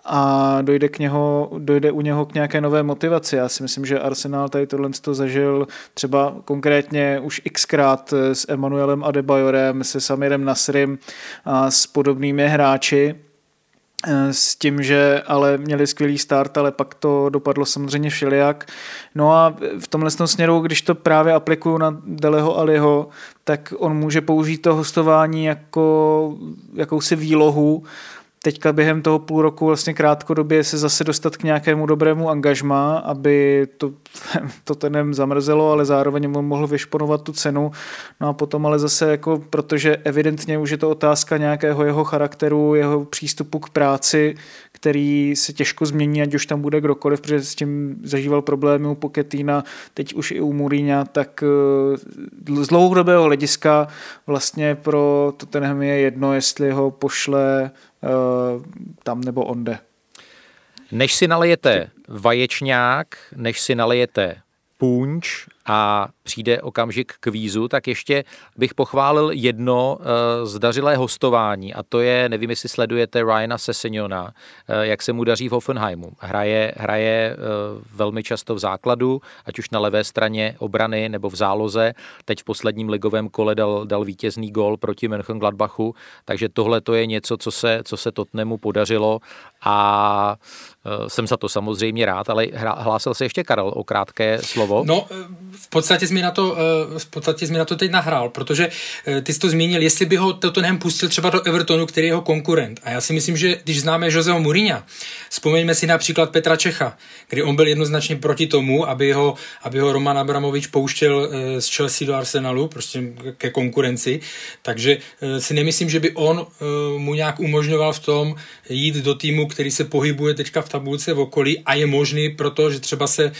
a dojde, k něho, dojde u něho k nějaké nové motivaci. Já si myslím, že Arsenal tady tohle to zažil třeba konkrétně už xkrát eh, s Emanuelem Adebayorem, se Samirem Nasrim a s podobnými hráči s tím, že ale měli skvělý start, ale pak to dopadlo samozřejmě všelijak. No a v tomhle směru, když to právě aplikuju na Deleho Aliho, tak on může použít to hostování jako jakousi výlohu, teďka během toho půl roku vlastně krátkodobě se zase dostat k nějakému dobrému angažma, aby to, [LAUGHS] to tenem zamrzelo, ale zároveň mu mohl vyšponovat tu cenu. No a potom ale zase jako, protože evidentně už je to otázka nějakého jeho charakteru, jeho přístupu k práci, který se těžko změní, ať už tam bude kdokoliv, protože s tím zažíval problémy u Poketína, teď už i u Mourinha, tak eh, z dlouhodobého hlediska vlastně pro Tottenham je jedno, jestli ho pošle tam nebo onde. Než si nalijete vaječňák, než si nalijete punč a přijde okamžik k vízu, tak ještě bych pochválil jedno uh, zdařilé hostování a to je, nevím, jestli sledujete Ryana Sessignona, uh, jak se mu daří v Hoffenheimu. Hraje, hraje uh, velmi často v základu, ať už na levé straně obrany nebo v záloze. Teď v posledním ligovém kole dal, dal vítězný gol proti Mönchengladbachu, takže tohle to je něco, co se, co se Totnemu podařilo a jsem za to samozřejmě rád, ale hlásil se ještě Karel o krátké slovo. No, v podstatě jsi na to, eh, v podstatě jsi na to teď nahrál, protože eh, ty jsi to zmínil, jestli by ho Tottenham pustil třeba do Evertonu, který je jeho konkurent. A já si myslím, že když známe Joseho Mourinha, vzpomeňme si například Petra Čecha, kdy on byl jednoznačně proti tomu, aby ho, aby ho Roman Abramovič pouštěl eh, z Chelsea do Arsenalu, prostě ke konkurenci. Takže si nemyslím, že by on mu nějak umožňoval v tom jít do týmu, který se pohybuje teďka v tabulce v okolí a je možný, protože třeba se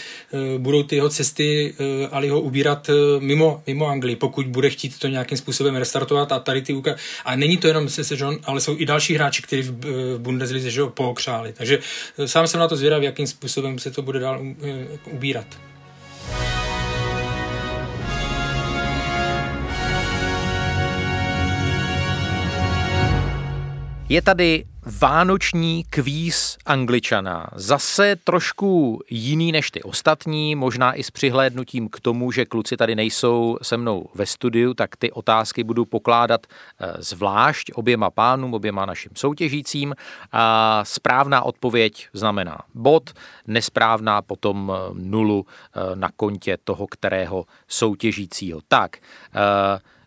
budou ty jeho cesty Aliho ubírat eh, mimo, mimo Anglii, pokud bude chtít to nějakým způsobem restartovat a tady ty úka... A není to jenom se John, ale jsou i další hráči, kteří v, eh, Bundeslize že ho pookřáli. Takže eh, sám jsem na to zvědav, jakým způsobem se to bude dál ubírat. Je tady vánoční kvíz angličana. Zase trošku jiný než ty ostatní, možná i s přihlédnutím k tomu, že kluci tady nejsou se mnou ve studiu, tak ty otázky budu pokládat eh, zvlášť oběma pánům, oběma našim soutěžícím. A správná odpověď znamená bod, nesprávná potom eh, nulu eh, na kontě toho, kterého soutěžícího. Tak,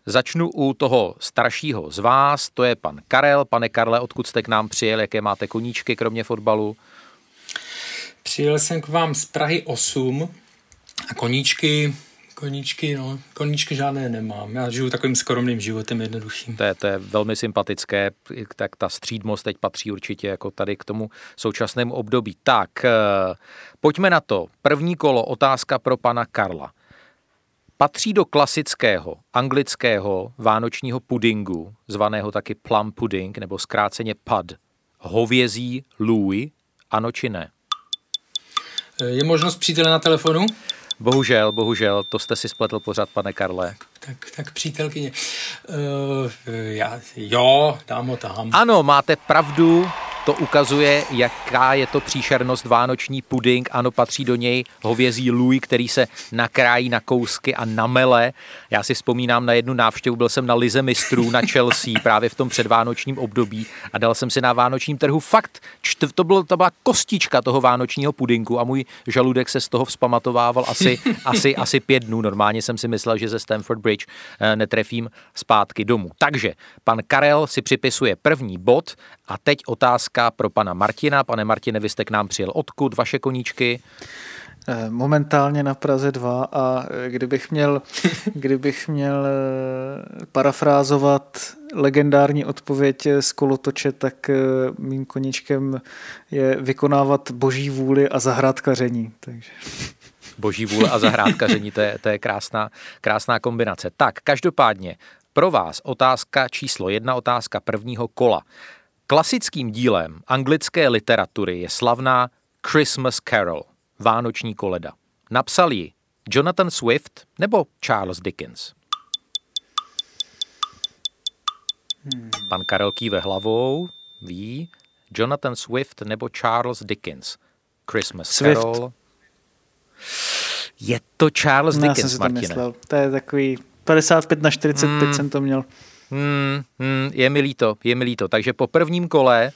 Začnu u toho staršího z vás, to je pan Karel. Pane Karle, odkud jste k nám přijel, jaké máte koníčky kromě fotbalu? Přijel jsem k vám z Prahy 8 a koníčky, koníčky, no, koníčky žádné nemám. Já žiju takovým skromným životem jednoduchým. To je, to je velmi sympatické, tak ta střídmost teď patří určitě jako tady k tomu současnému období. Tak, eh, pojďme na to. První kolo, otázka pro pana Karla. Patří do klasického anglického vánočního pudingu, zvaného taky plum pudding nebo zkráceně pud, hovězí Louis, ano či ne? Je možnost přítele na telefonu? Bohužel, bohužel, to jste si spletl pořád, pane Karle. Tak, tak přítelkyně. Uh, já, jo, dám ho tam. Ano, máte pravdu, to ukazuje, jaká je to příšernost vánoční puding. Ano, patří do něj hovězí lůj, který se nakrájí na kousky a namele. Já si vzpomínám na jednu návštěvu, byl jsem na Lize mistrů na Chelsea [LAUGHS] právě v tom předvánočním období a dal jsem si na vánočním trhu fakt, to, bylo, to byla kostička toho vánočního pudinku a můj žaludek se z toho vzpamatovával asi, [LAUGHS] asi, asi pět dnů. Normálně jsem si myslel, že ze Stamford Bridge eh, netrefím zpátky domů. Takže pan Karel si připisuje první bod a teď otázka pro pana Martina. Pane Martine, vy jste k nám přijel odkud, vaše koníčky? Eh, momentálně na Praze 2 a eh, kdybych měl, [LAUGHS] kdybych měl eh, parafrázovat legendární odpověď z kolotoče, tak mým koníčkem je vykonávat boží vůli a zahrádkaření. Takže. Boží vůle a zahrádkaření, to je, to je krásná, krásná kombinace. Tak, každopádně, pro vás otázka číslo jedna, otázka prvního kola. Klasickým dílem anglické literatury je slavná Christmas Carol, Vánoční koleda. Napsal ji Jonathan Swift nebo Charles Dickens? Hmm. Pan Karel kýve hlavou, ví, Jonathan Swift nebo Charles Dickens. Christmas Swift. Carol. Je to Charles no, Dickens, Martine. To, to je takový 55 na 45 hmm. jsem to měl. Hmm, hmm, je mi líto, je mi líto. Takže po prvním kole...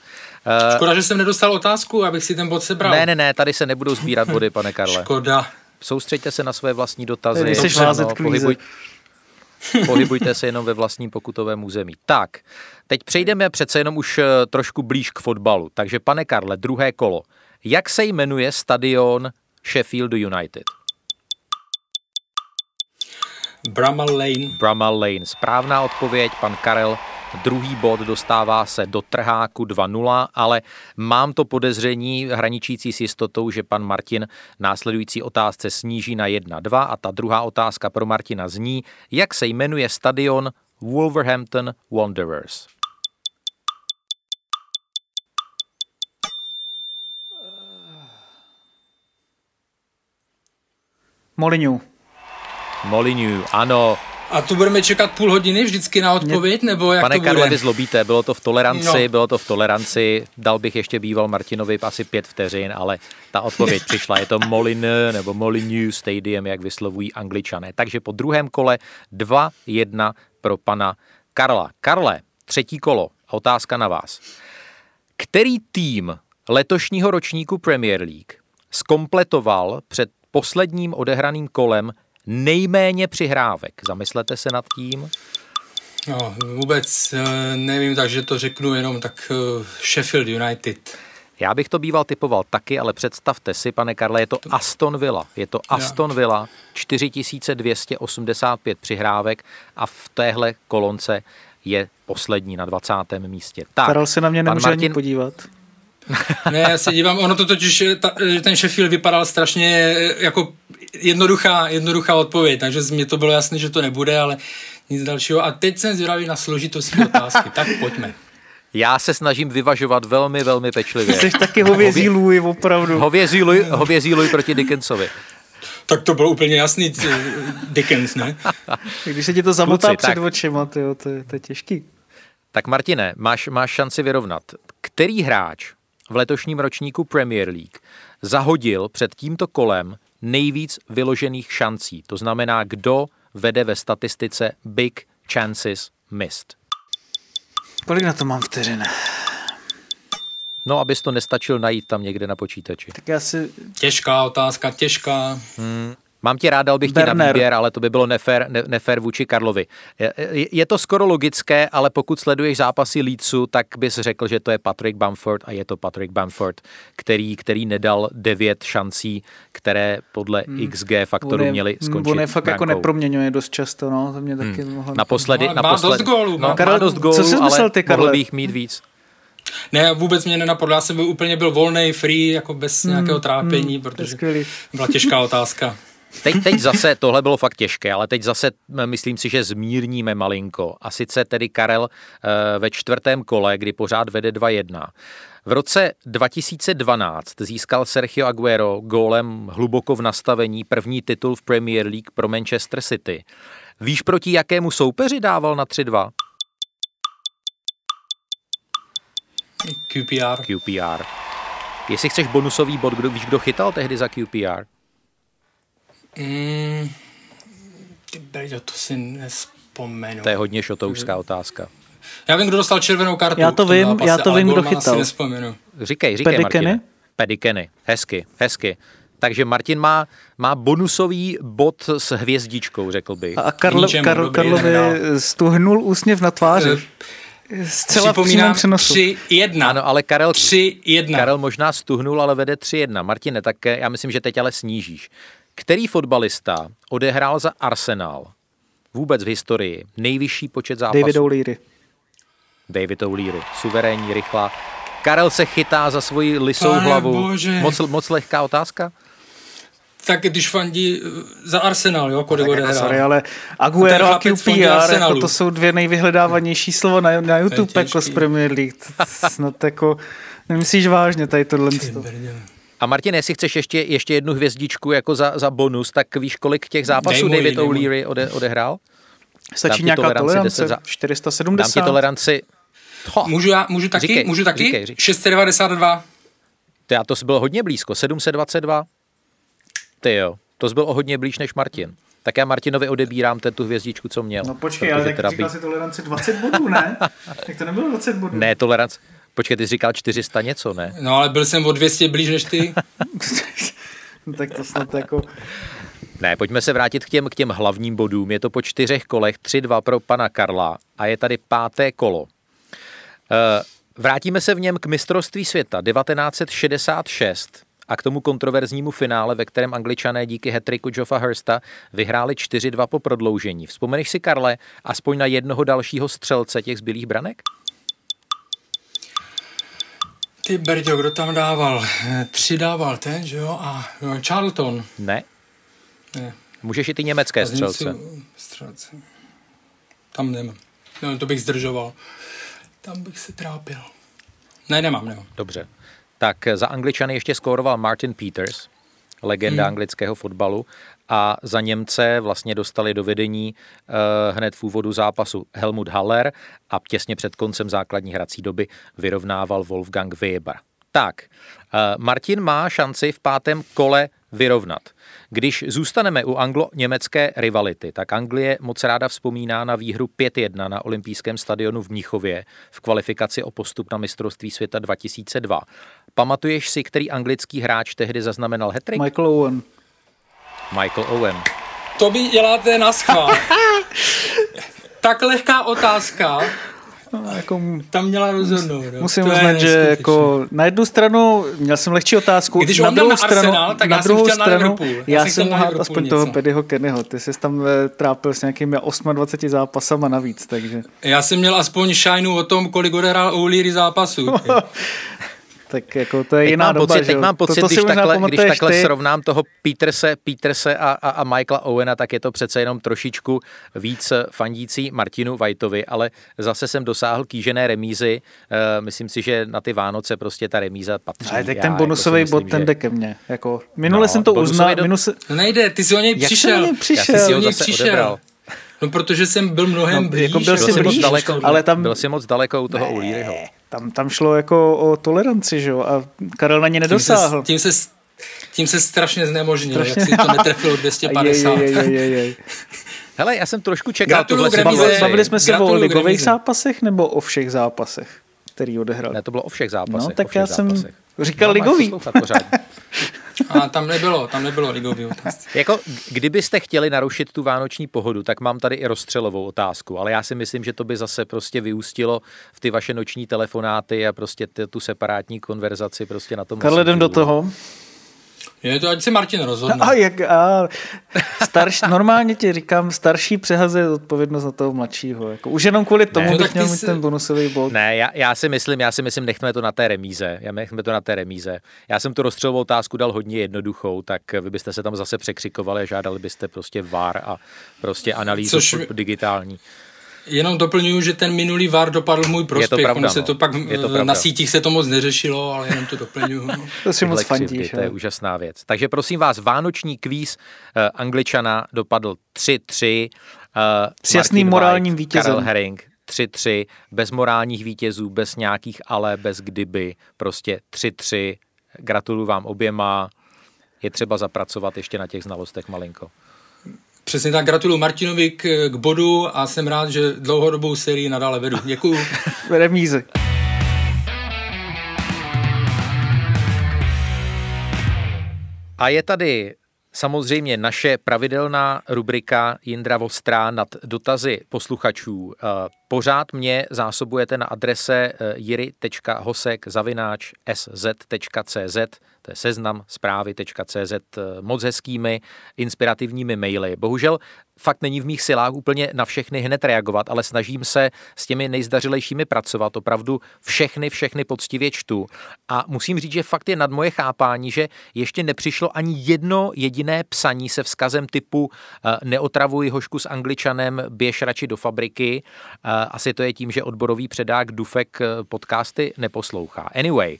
Uh, Škoda, že jsem nedostal otázku, abych si ten bod sebral. Ne, ne, ne, tady se nebudou sbírat body, pane [LAUGHS] Karle. Škoda. Soustřeďte se na své vlastní dotazy. Ty jsi no, pohybuj, [LAUGHS] Pohybujte se jenom ve vlastním pokutovém území. Tak, teď přejdeme přece jenom už eh, trošku blíž k fotbalu. Takže pane Karle, druhé kolo. Jak se jmenuje stadion Sheffield United? Bramall Lane. Bramall Lane. Správná odpověď, pan Karel. Druhý bod dostává se do trháku 2-0, ale mám to podezření hraničící s jistotou, že pan Martin následující otázce sníží na 1-2 a ta druhá otázka pro Martina zní, jak se jmenuje stadion Wolverhampton Wanderers. Molinu. Molinu, ano. A tu budeme čekat půl hodiny vždycky na odpověď, nebo jak Pane to bude? Karle, vy zlobíte, bylo to v toleranci, No. bylo to v toleranci, dal bych ještě býval Martinovi asi pět vteřin, ale ta odpověď [LAUGHS] přišla, je to Molin nebo Molinu Stadium, jak vyslovují angličané. Takže po druhém kole 2-1 pro pana Karla. Karle, třetí kolo, otázka na vás. Který tým letošního ročníku Premier League skompletoval před posledním odehraným kolem nejméně přihrávek? Zamyslete se nad tím. No, vůbec eh, nevím, takže to řeknu jenom tak eh, Sheffield United. Já bych to býval typoval taky, ale představte si, pane Karle, je to Aston Villa. Je to Aston Villa, 4285 přihrávek a v téhle kolonce je poslední na 20. místě. Tak, Karel se na mě nemůže ani Martin, podívat. Ne, já se dívám, ono to totiž, ta, ten Sheffield vypadal strašně jako jednoduchá, jednoduchá odpověď, takže z mě to bylo jasné, že to nebude, ale nic dalšího. A teď jsem zvědavý na složitost té otázky, tak pojďme. Já se snažím vyvažovat velmi, velmi pečlivě. Jsi taky hovězí lůj, opravdu. Hovězí luj, hovězí proti Dickensovi. Tak to bylo úplně jasný, Dickens, ne? [LAUGHS] Když se ti to zamotá Kluci, před tak. očima, tyjo, to, je, to je těžký. Tak Martine, máš, máš šanci vyrovnat. Který hráč v letošním ročníku Premier League zahodil před tímto kolem nejvíc vyložených šancí? To znamená, kdo vede ve statistice Big Chances Missed. Kolik na to mám vteřin? No, abys to nestačil najít tam někde na počítači. Tak já si... Těžká otázka, těžká. Mám tě rád, dal bych ti na Werner. výběr, ale to by bylo nefér, ne, nefér vůči Karlovi. Je, je- to skoro logické, ale pokud sleduješ zápasy Leedsu, tak bys řekl, že to je Patrick Bamford a je to Patrick Bamford, který, který nedal devět šancí, které podle XG faktoru je- měly skončit On je fakt jako neproměňuje dost často, no, to mě taky mohlo... Naposledy, Má- má naposledy, dost gólů, no, má- má Karel, dost co gólů, jsi myslel ale ty, mohl Karle? by jich mít víc. Ne, vůbec mě nenapadlo, já jsem byl úplně byl volný, free, jako bez nějakého trápení, To je protože skvělý. byla těžká otázka. [LAUGHS] Teď, teď zase, tohle bylo fakt těžké, ale teď zase myslím si, že zmírníme malinko. A sice tedy Karel eh, ve čtvrtém kole, kdy pořád vede 2-1. V roce 2012 získal Sergio Aguero gólem hluboko v nastavení první titul v Premier League pro Manchester City. Víš, proti jakému soupeři dával na 3-2? QPR. QPR. Jestli chceš bonusový bod, kdo, víš, kdo chytal tehdy za QPR? Mm, ty brďo, to si nespomenu. To je hodně šotoušská otázka. Já vím, kdo dostal červenou kartu. Já to vím, zápase, já to vím, kdo chytal. Si nespomenu. Říkej, říkej, Pedikeny? Martine. Pedikeny. Hezky, hezky. Takže Martin má, má bonusový bod s hvězdičkou, řekl bych. A Karlo, Karlo, dobrý, Karlovi stuhnul úsměv na tváři. Zcela v přímém Připomínám přenosu. 3-1. Ano, ale Karel, 3-1. Karel možná stuhnul, ale vede 3-1. Martine, tak eh, já myslím, že teď ale snížíš. Který fotbalista odehrál za Arsenal vůbec v historii nejvyšší počet zápasů? David O'Leary. David O'Leary. Suverénní, rychlá. Karel se chytá za svoji lisou Pane hlavu. bože. Moc, moc lehká otázka? Tak když fandí eh, za Arsenal, jo, kolik Tak jako, odehrál. sorry, ale Aguero a QPR, jako to jsou dvě nejvyhledávanější slova na, na YouTube jako z Premier League. Snad jako, nemyslíš vážně tady tohle. Ty. A Martin, jestli chceš ještě, ještě jednu hvězdičku jako za, za bonus, tak víš, kolik těch zápasů Dej můj, David. O'Leary ode, odehrál? Dám Stačí nějaká toleranci tolerance? 10 za- Dám 470? ti toleranci... Ho, Můžu, já, můžu taky? Říkej, můžu taky? říkej, říkej. 692. to, já, to jsi byl hodně blízko, 722. Ty jo, to byl o hodně blíž než Martin. Tak já Martinovi odebírám ten tu hvězdičku, co měl. No počkej, ale tak říkal si toleranci 20 bodů, ne? [LAUGHS] tak to nebylo 20 bodů. Ne, tolerance. Počkej, ty jsi říkal 400 něco, ne? No ale byl jsem o 200 blíž než ty. [LAUGHS] No, tak to snad jako... Ne, pojďme se vrátit k těm, k těm hlavním bodům. Je to po čtyřech kolech, 3-2 pro pana Karla a je tady páté kolo. Eh, vrátíme se v něm k mistrovství světa 1966 a k tomu kontroverznímu finále, ve kterém angličané díky hetriku Joffa Hursta vyhráli 4-2 po prodloužení. Vzpomeneš si, Karle, aspoň na jednoho dalšího střelce těch zbylých branek? Ty Berďo, kdo tam dával? Tři dával ten, že jo? A Charlton. Ne. Ne. Můžeš i ty německé střelce. střelce. Tam nemám. No, to bych zdržoval. Tam bych se trápil. Ne, nemám, nemám. Dobře. Tak za Angličany ještě skóroval Martin Peters, legenda hmm. anglického fotbalu, a za Němce vlastně dostali do vedení uh, hned v úvodu zápasu Helmut Haller a těsně před koncem základní hrací doby vyrovnával Wolfgang Weber. Tak, uh, Martin má šanci v pátém kole vyrovnat. Když zůstaneme u anglo-německé rivality, tak Anglie moc ráda vzpomíná na výhru 5-1 na olympijském stadionu v Mnichově v kvalifikaci o postup na mistrovství světa 2002. Pamatuješ si, který anglický hráč tehdy zaznamenal hetrik? Michael Owen. Michael Owen. To by děláte na schvál. [LAUGHS] tak lehká otázka. No, jako, tam měla rozhodnout. No. Musím uznat, že jako na jednu stranu měl jsem lehčí otázku, Když na druhou na stranu, Arsenal, tak na já druhou jsem stranu, na já, já jsem mohl aspoň něco. toho Pedyho Kennyho, ty jsi tam eh, trápil s nějakými 28 zápasama navíc, takže. Já jsem měl aspoň šajnu o tom, kolik odehrál O'Leary zápasů. [LAUGHS] tak jako to je teď jiná mám doba, pocit, že? Teď mám pocit, to, když takhle, když takhle ty. srovnám toho Peterse, Peterse a, a, a Michaela Owena, tak je to přece jenom trošičku víc fandící Martinu Whiteovi, ale zase jsem dosáhl kýžené remízy. Uh, myslím si, že na ty Vánoce prostě ta remíza patří. Ale tak ten bonusový jako bod, myslím, ten jde ke mně. Jako, minule no, jsem to uznal. Do... Minus... No nejde, ty jsi o něj Jak přišel. o něj přišel? Já jsem si ho něj zase přišel. odebral. No protože jsem byl mnohem no, blíž. Jako byl, byl jsi blíž, blíž, daleko, ale tam... Byl si moc daleko u toho O'Learyho. Tam, tam šlo jako o toleranci, že jo? A Karel na ně nedosáhl. Tím se, tím se, tím se strašně znemožnil, strašně... jak si to netrefilo 250. Je, je, je, je, je. Hele, já jsem trošku čekal Gratuluju tuhle Bavili, bavili jsme se o ligových zápasech nebo o všech zápasech, který odehrál? Ne, to bylo o všech zápasech. No, tak všech já jsem zápasech. Říkal No, ligový. [LAUGHS] A tam nebylo, tam nebylo ligový otázky. Jako, kdybyste chtěli narušit tu vánoční pohodu, tak mám tady i rozstřelovou otázku, ale já si myslím, že to by zase prostě vyústilo v ty vaše noční telefonáty a prostě ty, tu separátní konverzaci prostě na tom. Karle, jdem do toho. Je to, ať se Martin rozhodne. A jak, a starš, normálně ti říkám, starší přehazuje odpovědnost na toho mladšího. Jako, už jenom kvůli tomu No bych tak měl mít jsi- ten bonusový bod. Ne, já, já, si myslím, já si myslím, nechme to na té remíze. Já nechme to na té remíze. Já jsem tu rozstřelovou otázku dal hodně jednoduchou, tak vy byste se tam zase překřikovali a žádali byste prostě VAR a prostě analýzu Což... digitální. Jenom doplňuju, že ten minulý VAR dopadl v můj prospěch. pravda, ono se no. to pak Je to na pravda. sítích se to moc neřešilo, ale jenom to doplňuju. [LAUGHS] To si moc fandíš. to je úžasná věc. Takže prosím vás, vánoční kvíz uh, Angličana dopadl 3-3. Uh, S jasným morálním vítězem. Karel Herring 3-3, bez morálních vítězů, bez nějakých ale, bez kdyby, prostě 3-3. Gratuluju vám oběma. Je třeba zapracovat ještě na těch znalostech malinko. Přesně tak, gratuluju Martinovi k, k bodu a jsem rád, že dlouhodobou sérii nadále vedu. Děkuju. [LAUGHS] Remízy. A je tady samozřejmě naše pravidelná rubrika Jindra Vostrá nad dotazy posluchačů. Eh, Pořád mě zásobujete na adrese eh, sz.cz to je seznam zprávy.cz eh, moc hezkými, inspirativními maily. Bohužel fakt není v mých silách úplně na všechny hned reagovat, ale snažím se s těmi nejzdařilejšími pracovat. Opravdu všechny, všechny poctivě čtu. A musím říct, že fakt je nad moje chápání, že ještě nepřišlo ani jedno jediné psaní se vzkazem typu eh, neotravuj hošku s angličanem, běž radši do fabriky. Eh, Asi to je tím, že odborový předák Dufek podcasty neposlouchá. Anyway,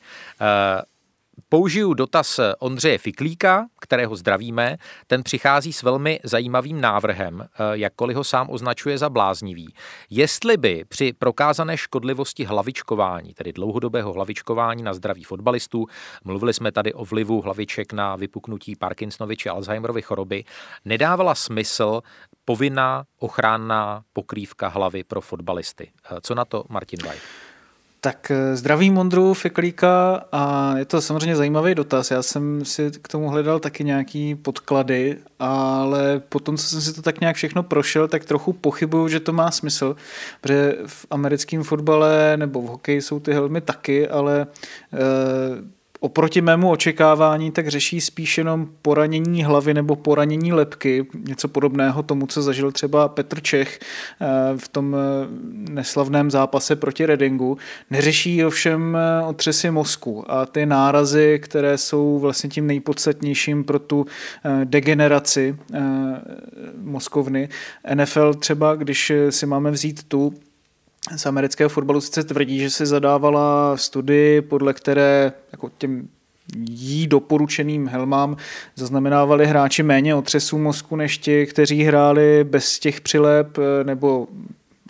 Použiju dotaz Ondřeje Fiklíka, kterého zdravíme. Ten přichází s velmi zajímavým návrhem, eh, jakkoliv ho sám označuje za bláznivý. Jestli by při prokázané škodlivosti hlavičkování, tedy dlouhodobého hlavičkování na zdraví fotbalistů, mluvili jsme tady o vlivu hlaviček na vypuknutí Parkinsonovy či Alzheimerovy choroby, nedávala smysl povinná ochranná pokrývka hlavy pro fotbalisty. Eh, Co na to Martin White? Tak eh, zdravím Mondru Fiklíka a je to samozřejmě zajímavý dotaz. Já jsem si k tomu hledal taky nějaký podklady, ale potom, co jsem si to tak nějak všechno prošel, tak trochu pochybuju, že to má smysl, protože v americkém fotbale nebo v hokeji jsou ty helmy taky, ale e, oproti mému očekávání tak řeší spíš jenom poranění hlavy nebo poranění lepky, něco podobného tomu, co zažil třeba Petr Čech eh, v tom eh, neslavném zápase proti Redingu. Neřeší ovšem eh, otřesy mozku a ty nárazy, které jsou vlastně tím nejpodstatnějším pro tu degeneraci mozkovny. NFL třeba, když si máme vzít tu, z amerického fotbalu sice tvrdí, že si zadávala studii, podle které jako těm jí doporučeným helmám zaznamenávali hráči méně otřesů mozku než ti, kteří hráli bez těch přilep nebo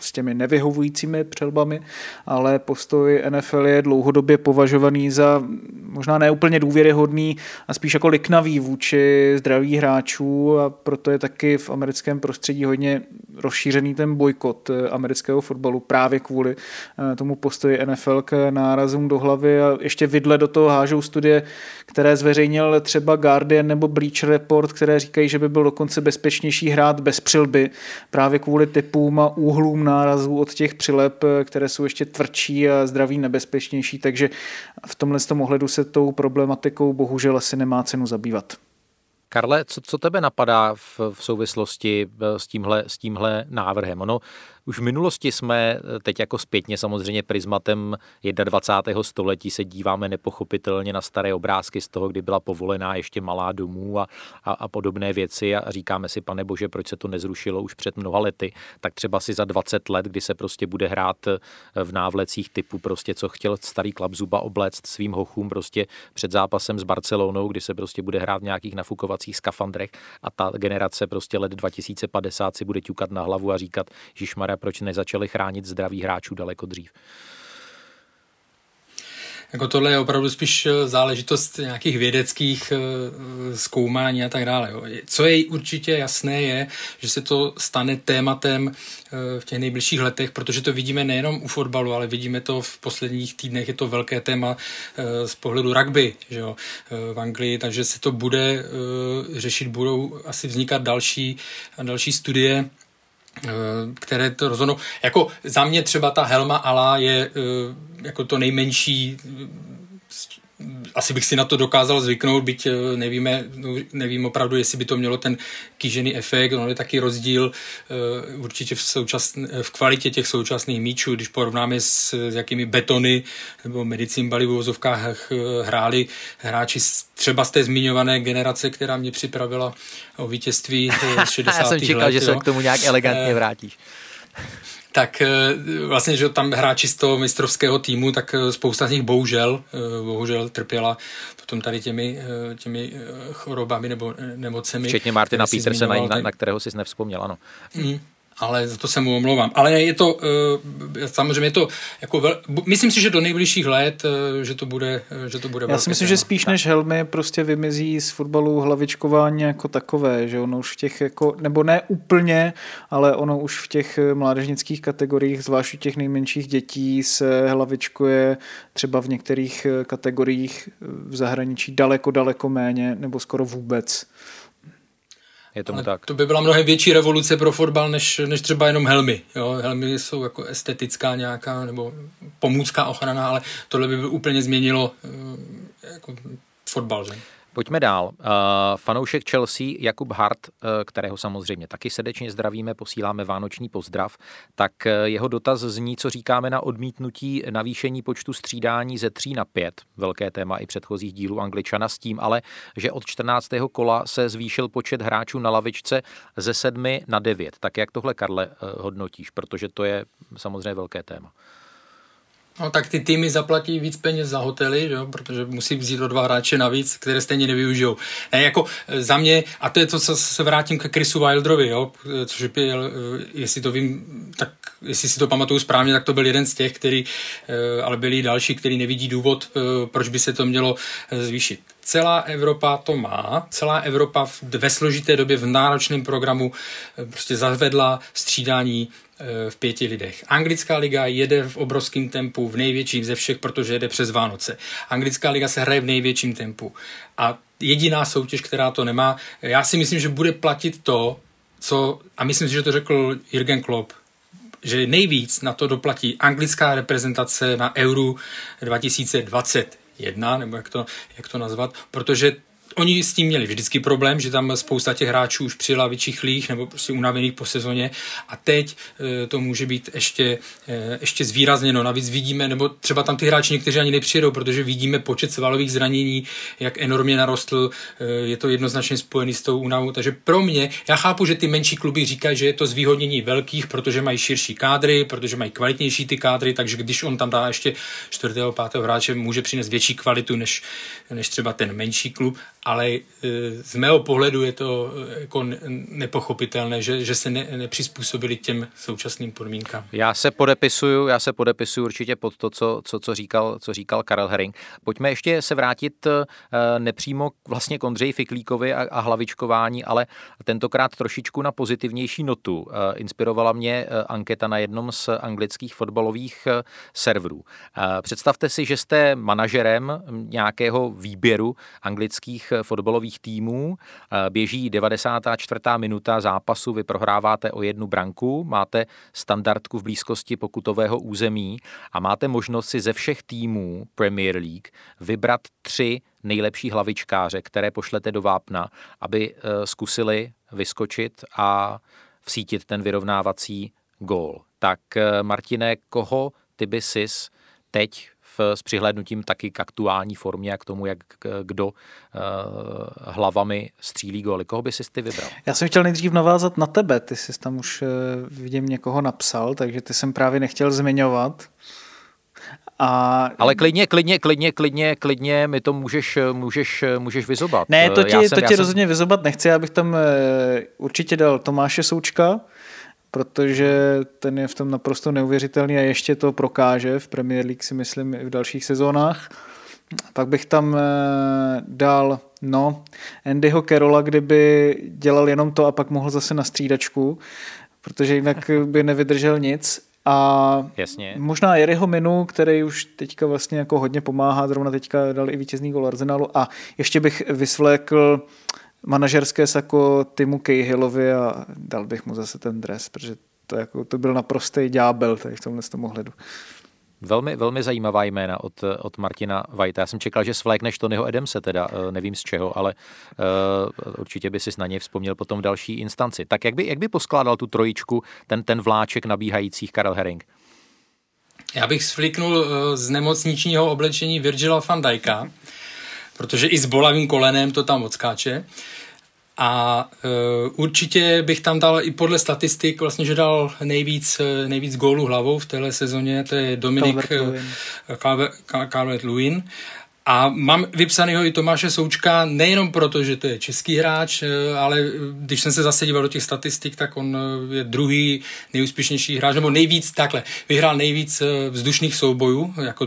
s těmi nevyhovujícími přelbami, ale postoj NFL je dlouhodobě považovaný za možná neúplně důvěryhodný a spíš jako liknavý vůči zdraví hráčů a proto je taky v americkém prostředí hodně rozšířený ten bojkot eh, amerického fotbalu právě kvůli eh, tomu postoji NFL k nárazům do hlavy a ještě vidle do toho hážou studie, které zveřejnil třeba Guardian nebo Bleacher Report, které říkají, že by byl dokonce bezpečnější hrát bez přilby právě kvůli typům a úhlům nárazů od těch přilep, eh, které jsou ještě tvrdší a zdraví nebezpečnější, takže v tomhle tom ohledu se tou problematikou bohužel asi nemá cenu zabývat. Karle, co, co tebe napadá v, v souvislosti eh, s tímhle, s tímhle návrhem? Ono už v minulosti jsme eh, teď jako zpětně samozřejmě prismatem 21. století se díváme nepochopitelně na staré obrázky z toho, kdy byla povolená ještě malá domů a, a, a podobné věci a říkáme si, pane bože, proč se to nezrušilo už před mnoha lety, tak třeba si za 20 let, kdy se prostě bude hrát eh, v návlecích typu prostě, co chtěl starý klap zuba obléct svým hochům prostě před zápasem s Barcelonou, kdy se prostě bude hrát v nějakých nafukovacích skafandrech a ta generace prostě let 2050 si bude ťukat na hlavu a říkat, že proč nezačali chránit zdraví hráčů daleko dřív. Jako tohle je opravdu spíš eh, záležitost nějakých vědeckých eh, zkoumání a tak dále. Co je určitě jasné je, že se to stane tématem eh, v těch nejbližších letech, protože to vidíme nejenom u fotbalu, ale vidíme to v posledních týdnech, je to velké téma z pohledu rugby že jo, v Anglii, takže se to bude řešit, budou asi vznikat další, další studie Eh, které to rozhodnou. Jako za mě třeba ta Helma Ala je eh, jako to nejmenší asi bych si na to dokázal zvyknout, byť eh, nevíme, no, nevím opravdu, jestli by to mělo ten kýžený efekt, ono je taky rozdíl uh, určitě v, současn, v kvalitě těch současných míčů, když porovnáme s, s jakými betony nebo medicínbaly v uvozovkách hráli hráči třeba z té zmiňované generace, která mě připravila o vítězství z [LAUGHS] 60. Já jsem čekal, let, že se k tomu nějak elegantně vrátíš tak eh, vlastně, že tam hráči z toho mistrovského týmu, tak eh, spousta z nich bohužel, eh, bohužel trpěla potom tady těmi, těmi chorobami nebo nemocemi. Včetně Martina Petersena, na, na kterého jsi nevzpomněl, ano. Mm ale za to se mu omlouvám. Ale je to, eh, samozřejmě je to, jako vel, myslím si, že do nejbližších let, eh, že to bude, eh, že to bude Já si myslím, téma. že spíš než helmy prostě vymizí z fotbalu hlavičkování jako takové, že ono už v těch jako, nebo ne úplně, ale ono už v těch mládežnických kategoriích, zvlášť u těch nejmenších dětí se hlavičkuje třeba v některých kategoriích v zahraničí daleko, daleko méně, nebo skoro vůbec. Je tomu Ale tak. To by byla mnohem větší revoluce pro fotbal, než, než třeba jenom helmy. Jo? Helmy jsou jako estetická nějaká nebo pomůcká ochrana, ale tohle by úplně změnilo eh, jako fotbal. Že? Pojďme dál. Uh, fanoušek Chelsea Jakub Hart, uh, kterého samozřejmě taky srdečně zdravíme, posíláme vánoční pozdrav, tak uh, jeho dotaz zní, co říkáme na odmítnutí navýšení počtu střídání ze 3 na 5, velké téma i předchozích dílů Angličana s tím, ale že od 14. kola se zvýšil počet hráčů na lavičce ze 7 na 9. Tak jak tohle, Karle, hodnotíš? Protože to je samozřejmě velké téma. No tak ty týmy zaplatí víc peněz za hotely, jo, protože musí vzít o dva hráče navíc, které stejně nevyužijou. Ne, jako e, za mě, a to je to, co se vrátím ke Chrisu Wilderovi, jo, e, což je, e, jestli to vím, tak jestli si to pamatuju správně, tak to byl jeden z těch, který, ale byli další, který nevidí důvod, proč by se to mělo zvýšit. celá Evropa to má, celá Evropa ve složité době v náročném programu prostě zavedla střídání v pěti lidech. Anglická liga jede v obrovském tempu, v největším ze všech, protože jede přes Vánoce. Anglická liga se hraje v největším tempu. A jediná soutěž, která to nemá, já si myslím, že bude platit to, co, a myslím si, že to řekl Jürgen Klopp, že nejvíc na to doplatí anglická reprezentace na Euro 2021, nebo jak to, jak to nazvat, protože Oni s tím měli vždycky problém, že tam spousta těch hráčů už přijela vyčichlých nebo prostě unavených po sezóně a teď e, to může být ještě, e, ještě zvýrazněno. Navíc vidíme, nebo třeba tam ty hráči někteří ani nepřijedou, protože vidíme počet svalových zranění, jak enormně narostl, e, je to jednoznačně spojený s tou únavou. Takže pro mě, já chápu, že ty menší kluby říkají, že je to zvýhodnění velkých, protože mají širší kádry, protože mají kvalitnější ty kádry, takže když on tam dá ještě čtvrtého, pátého hráče, může přinést větší kvalitu než, než třeba ten menší klub ale e, z mého pohledu je to e, jako nepochopitelné, že, že se ne, nepřizpůsobili těm současným podmínkám. Já se podepisuju, já se podepisuju určitě pod to, co, co, co, říkal, co říkal Karel Herring. Pojďme ještě se vrátit e, nepřímo vlastně k Ondřeji Fiklíkovi a, a hlavičkování, ale tentokrát trošičku na pozitivnější notu. Inspirovala mě anketa na jednom z anglických fotbalových serverů. Představte si, že jste manažerem nějakého výběru anglických fotbalových týmů. Eh, běží 94. minuta zápasu, vy prohráváte o jednu branku, máte standardku v blízkosti pokutového území a máte možnost si ze všech týmů Premier League vybrat tři nejlepší hlavičkáře, které pošlete do vápna, aby eh, zkusili vyskočit a vsítit ten vyrovnávací gól. Tak eh, Martine, koho ty by sis teď s přihlédnutím taky k aktuální formě a k tomu, jak kdo uh, hlavami střílí góly. Koho by si ty vybral? Já jsem chtěl nejdřív navázat na tebe. Ty jsi tam už uh, vidím někoho napsal, takže ty jsem právě nechtěl zmiňovat. A... Ale klidně, klidně, klidně, klidně, klidně mi to můžeš, můžeš, můžeš vyzobat. Ne, to ti, já jsem, to ti já rozhodně jsem... vyzobat nechci, já bych tam určitě dal Tomáše Součka, protože ten je v tom naprosto neuvěřitelný a ještě to prokáže v Premier League si myslím i v dalších sezónách. Pak bych tam eh, dal no, Andyho Carola, kdyby dělal jenom to a pak mohl zase na střídačku, protože jinak [LAUGHS] by nevydržel nic. A Jasně. možná Jerryho Minu, který už teďka vlastně jako hodně pomáhá, zrovna teďka dal i vítězný gol Arsenalu a ještě bych vysvlékl manažerské sako Timu Cahillovi a dal bych mu zase ten dres, protože to, jako, to byl naprostý ďábel tady v tomhle tom ohledu. Velmi, velmi zajímavá jména od, od Martina Vajta. Já jsem čekal, že svlékneš Tonyho Edemse, teda eh, nevím z čeho, ale uh, určitě by si na něj vzpomněl potom v další instanci. Tak jak by, jak by poskládal tu trojičku, ten, ten vláček nabíhajících Karel Herring? Já bych svliknul eh, z nemocničního oblečení Virgila van Dijka, protože i s bolavým kolenem to tam odskáče. A uh, určitě bych tam dal i podle statistik, vlastně, že dal nejvíc, e, nejvíc gólů hlavou v téhle sezóně, to je Dominik Calvert-Lewin. A mám vypsanýho i Tomáše Součka nejenom proto, že to je český hráč, eh, ale když jsem se zase díval do těch statistik, tak on eh, je druhý nejúspěšnější hráč, nebo nejvíc takhle. Vyhrál nejvíc eh, vzdušných soubojů, jako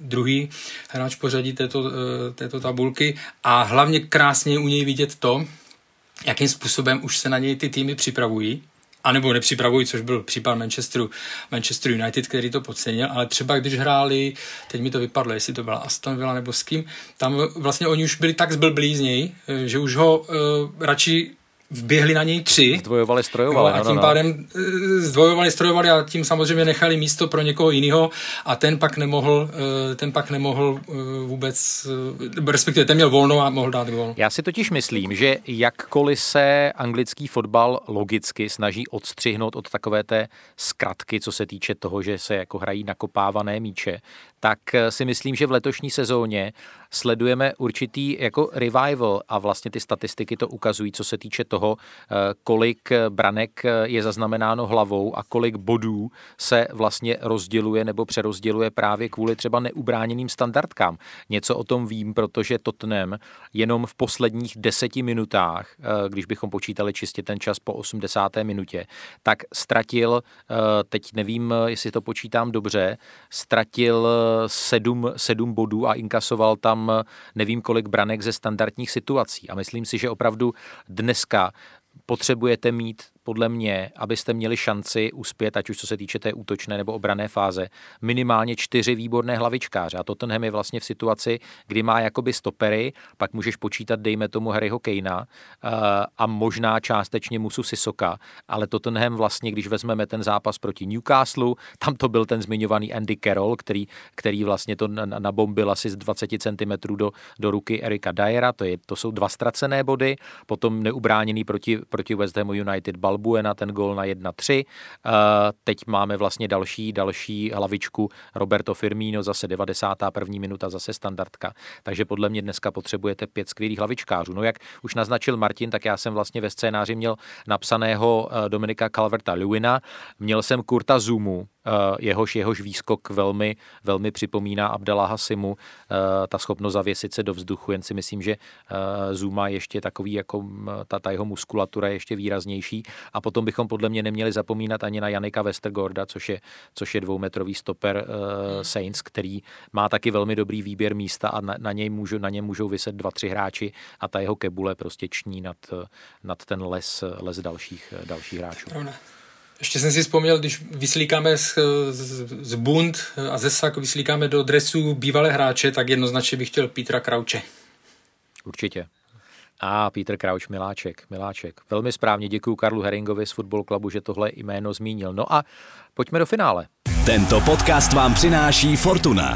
druhý hráč pořadí této, této tabulky a hlavně krásně u něj vidět to, jakým způsobem už se na něj ty týmy připravují anebo nepřipravují, což byl případ Manchesteru, Manchester United, který to podcenil, ale třeba když hráli, teď mi to vypadlo, jestli to byla Aston Villa nebo s kým, tam vlastně oni už byli tak zblblí z něj, že už ho uh, radši vběhli na něj tři. Zdvojovali, strojovali. No, a tím no, no. pádem eh, zdvojovali, strojovali a tím samozřejmě nechali místo pro někoho jiného a ten pak nemohl, eh, ten pak nemohl eh, vůbec, respektive ten měl volno a mohl dát gol. Já si totiž myslím, že jakkoliv se anglický fotbal logicky snaží odstřihnout od takové té zkratky, co se týče toho, že se jako hrají nakopávané míče, tak si myslím, že v letošní sezóně sledujeme určitý jako revival a vlastně ty statistiky to ukazují, co se týče toho, toho, kolik branek je zaznamenáno hlavou a kolik bodů se vlastně rozděluje nebo přerozděluje právě kvůli třeba neubráněným standardkám. Něco o tom vím, protože Tottenham jenom v posledních deseti minutách, když bychom počítali čistě ten čas po 80. minutě, tak ztratil, teď nevím, jestli to počítám dobře, ztratil sedm, sedm bodů a inkasoval tam nevím kolik branek ze standardních situací. A myslím si, že opravdu dneska potřebujete mít podle mě, abyste měli šanci uspět, ať už co se týče té útočné nebo obrané fáze, minimálně čtyři výborné hlavičkáře. A Tottenham je vlastně v situaci, kdy má jakoby stopery, pak můžeš počítat, dejme tomu Harryho Kejna eh, a možná částečně Musu Sisoka, ale Tottenham vlastně, když vezmeme ten zápas proti Newcastle, tam to byl ten zmiňovaný Andy Carroll, který, který vlastně to nabombil asi z 20 cm do, do ruky Erika Dyera, to, je, to jsou dva ztracené body, potom neubráněný proti, proti West Hamu United bal Balbuena ten gol na 1-3. Teď máme vlastně další, další hlavičku Roberto Firmino, zase 91. minuta, zase standardka. Takže podle mě dneska potřebujete pět skvělých hlavičkářů. No jak už naznačil Martin, tak já jsem vlastně ve scénáři měl napsaného eh, Dominika Calverta Lewina, měl jsem Kurta Zumu, Eh, jehož, jehož výskok velmi, velmi připomíná Abdala Simu, eh, ta schopnost zavěsit se do vzduchu, jen si myslím, že eh, Zuma ještě takový, jako ta, ta jeho muskulatura je ještě výraznější a potom bychom podle mě neměli zapomínat ani na Janika Westergorda, což je, což je dvoumetrový stoper Saints, který má taky velmi dobrý výběr místa a na, na, něj můžu, na něm můžou vyset dva, tři hráči a ta jeho kebule prostě ční nad, nad ten les, les dalších, dalších hráčů. Pravda. Ještě jsem si vzpomněl, když vyslíkáme z, z, z bund a ze sak vyslíkáme do dresu bývalé hráče, tak jednoznačně bych chtěl Petra Krauče. Určitě. A Peter Krauč, miláček, miláček. Velmi správně děkuji Karlu Heringovi z Football Clubu, že tohle jméno zmínil. No a pojďme do finále. Tento podcast vám přináší Fortuna.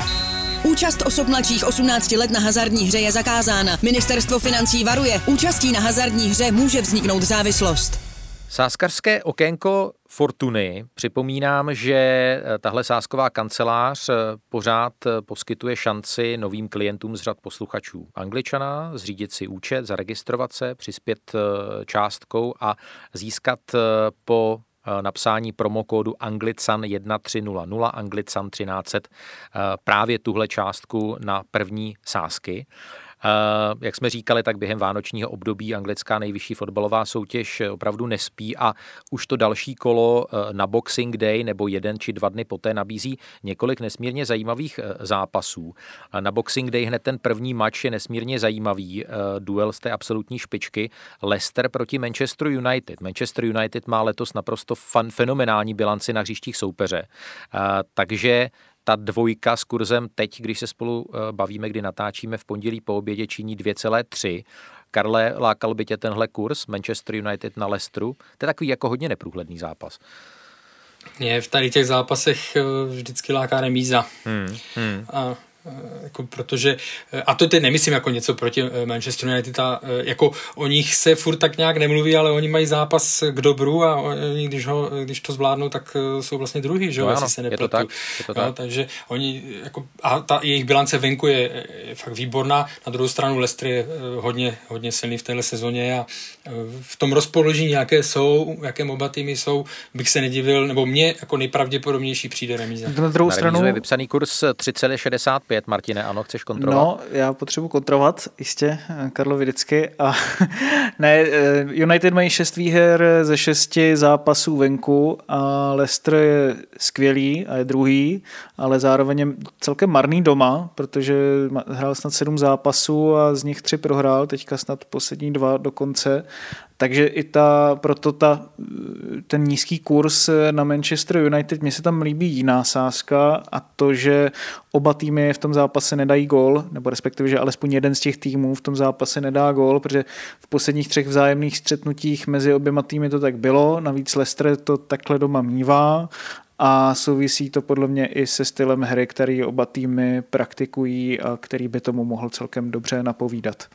Účast osob mladších 18 let na hazardní hře je zakázána. Ministerstvo financí varuje. Účastí na hazardní hře může vzniknout závislost. Sáskarské okénko Fortuny. Připomínám, že eh, tahle sásková kancelář eh, pořád eh, poskytuje šanci novým klientům z řad posluchačů Angličana zřídit si účet, zaregistrovat se, přispět částkou a získat po napsání promokódu Anglican 1300, Anglican 1300 právě tuhle částku na první sásky. Jak jsme říkali, tak během vánočního období anglická nejvyšší fotbalová soutěž opravdu nespí a už to další kolo eh, na Boxing Day nebo jeden či dva dny poté nabízí několik nesmírně zajímavých eh, zápasů. Na Boxing Day hned ten první match je nesmírně zajímavý. Eh, duel z té absolutní špičky Leicester proti Manchester United. Manchester United má letos naprosto fan, fenomenální bilanci na hřištích soupeře. Takže ta dvojka s kurzem teď, když se spolu eh, bavíme, kdy natáčíme v pondělí po obědě, činí 2,3. Karle, lákal by tě tenhle kurz Manchester United na Leicesteru? To je takový jako hodně neprůhledný zápas. Mě v tady těch zápasech eh, vždycky láká remíza. Hmm, hmm. A jako protože, eh, a to teď nemyslím jako něco proti eh, Manchester United, a, jako o nich se furt tak nějak nemluví, ale oni mají zápas k dobru a oni, když, ho, když to zvládnou, tak jsou vlastně druhý, že jo, no, ano, se nepletu. Je to tak, je to tak. No, takže oni, jako, a ta jejich bilance venku je, je fakt výborná, na druhou stranu Leicester je hodně, hodně silný v téhle sezóně a v tom rozpoložení, jaké jsou, jaké oba týmy jsou, bych se nedivil, nebo mě jako nejpravděpodobnější přijde remíza. Na druhou na stranu je vypsaný kurz 3,65 5, Martine, ano, chceš kontrolovat? No, já potřebuji kontrolovat, jistě, Karlo vždycky. A [LAUGHS] ne, eh, United mají šest výher ze šesti zápasů venku a Leicester je skvělý a je druhý, ale zároveň je celkem marný doma, protože hrál snad sedm zápasů a z nich tři prohrál, teďka snad poslední dva do konce takže i ta, proto ta, ten nízký kurz na Manchester United, mně se tam líbí jiná sázka a to, že oba týmy v tom zápase nedají gol, nebo respektive, že alespoň jeden z těch týmů v tom zápase nedá gol, protože v posledních třech vzájemných střetnutích mezi oběma týmy to tak bylo, navíc Leicester to takhle doma mívá a souvisí to podle mě i se stylem hry, který oba týmy praktikují a který by tomu mohl celkem dobře napovídat.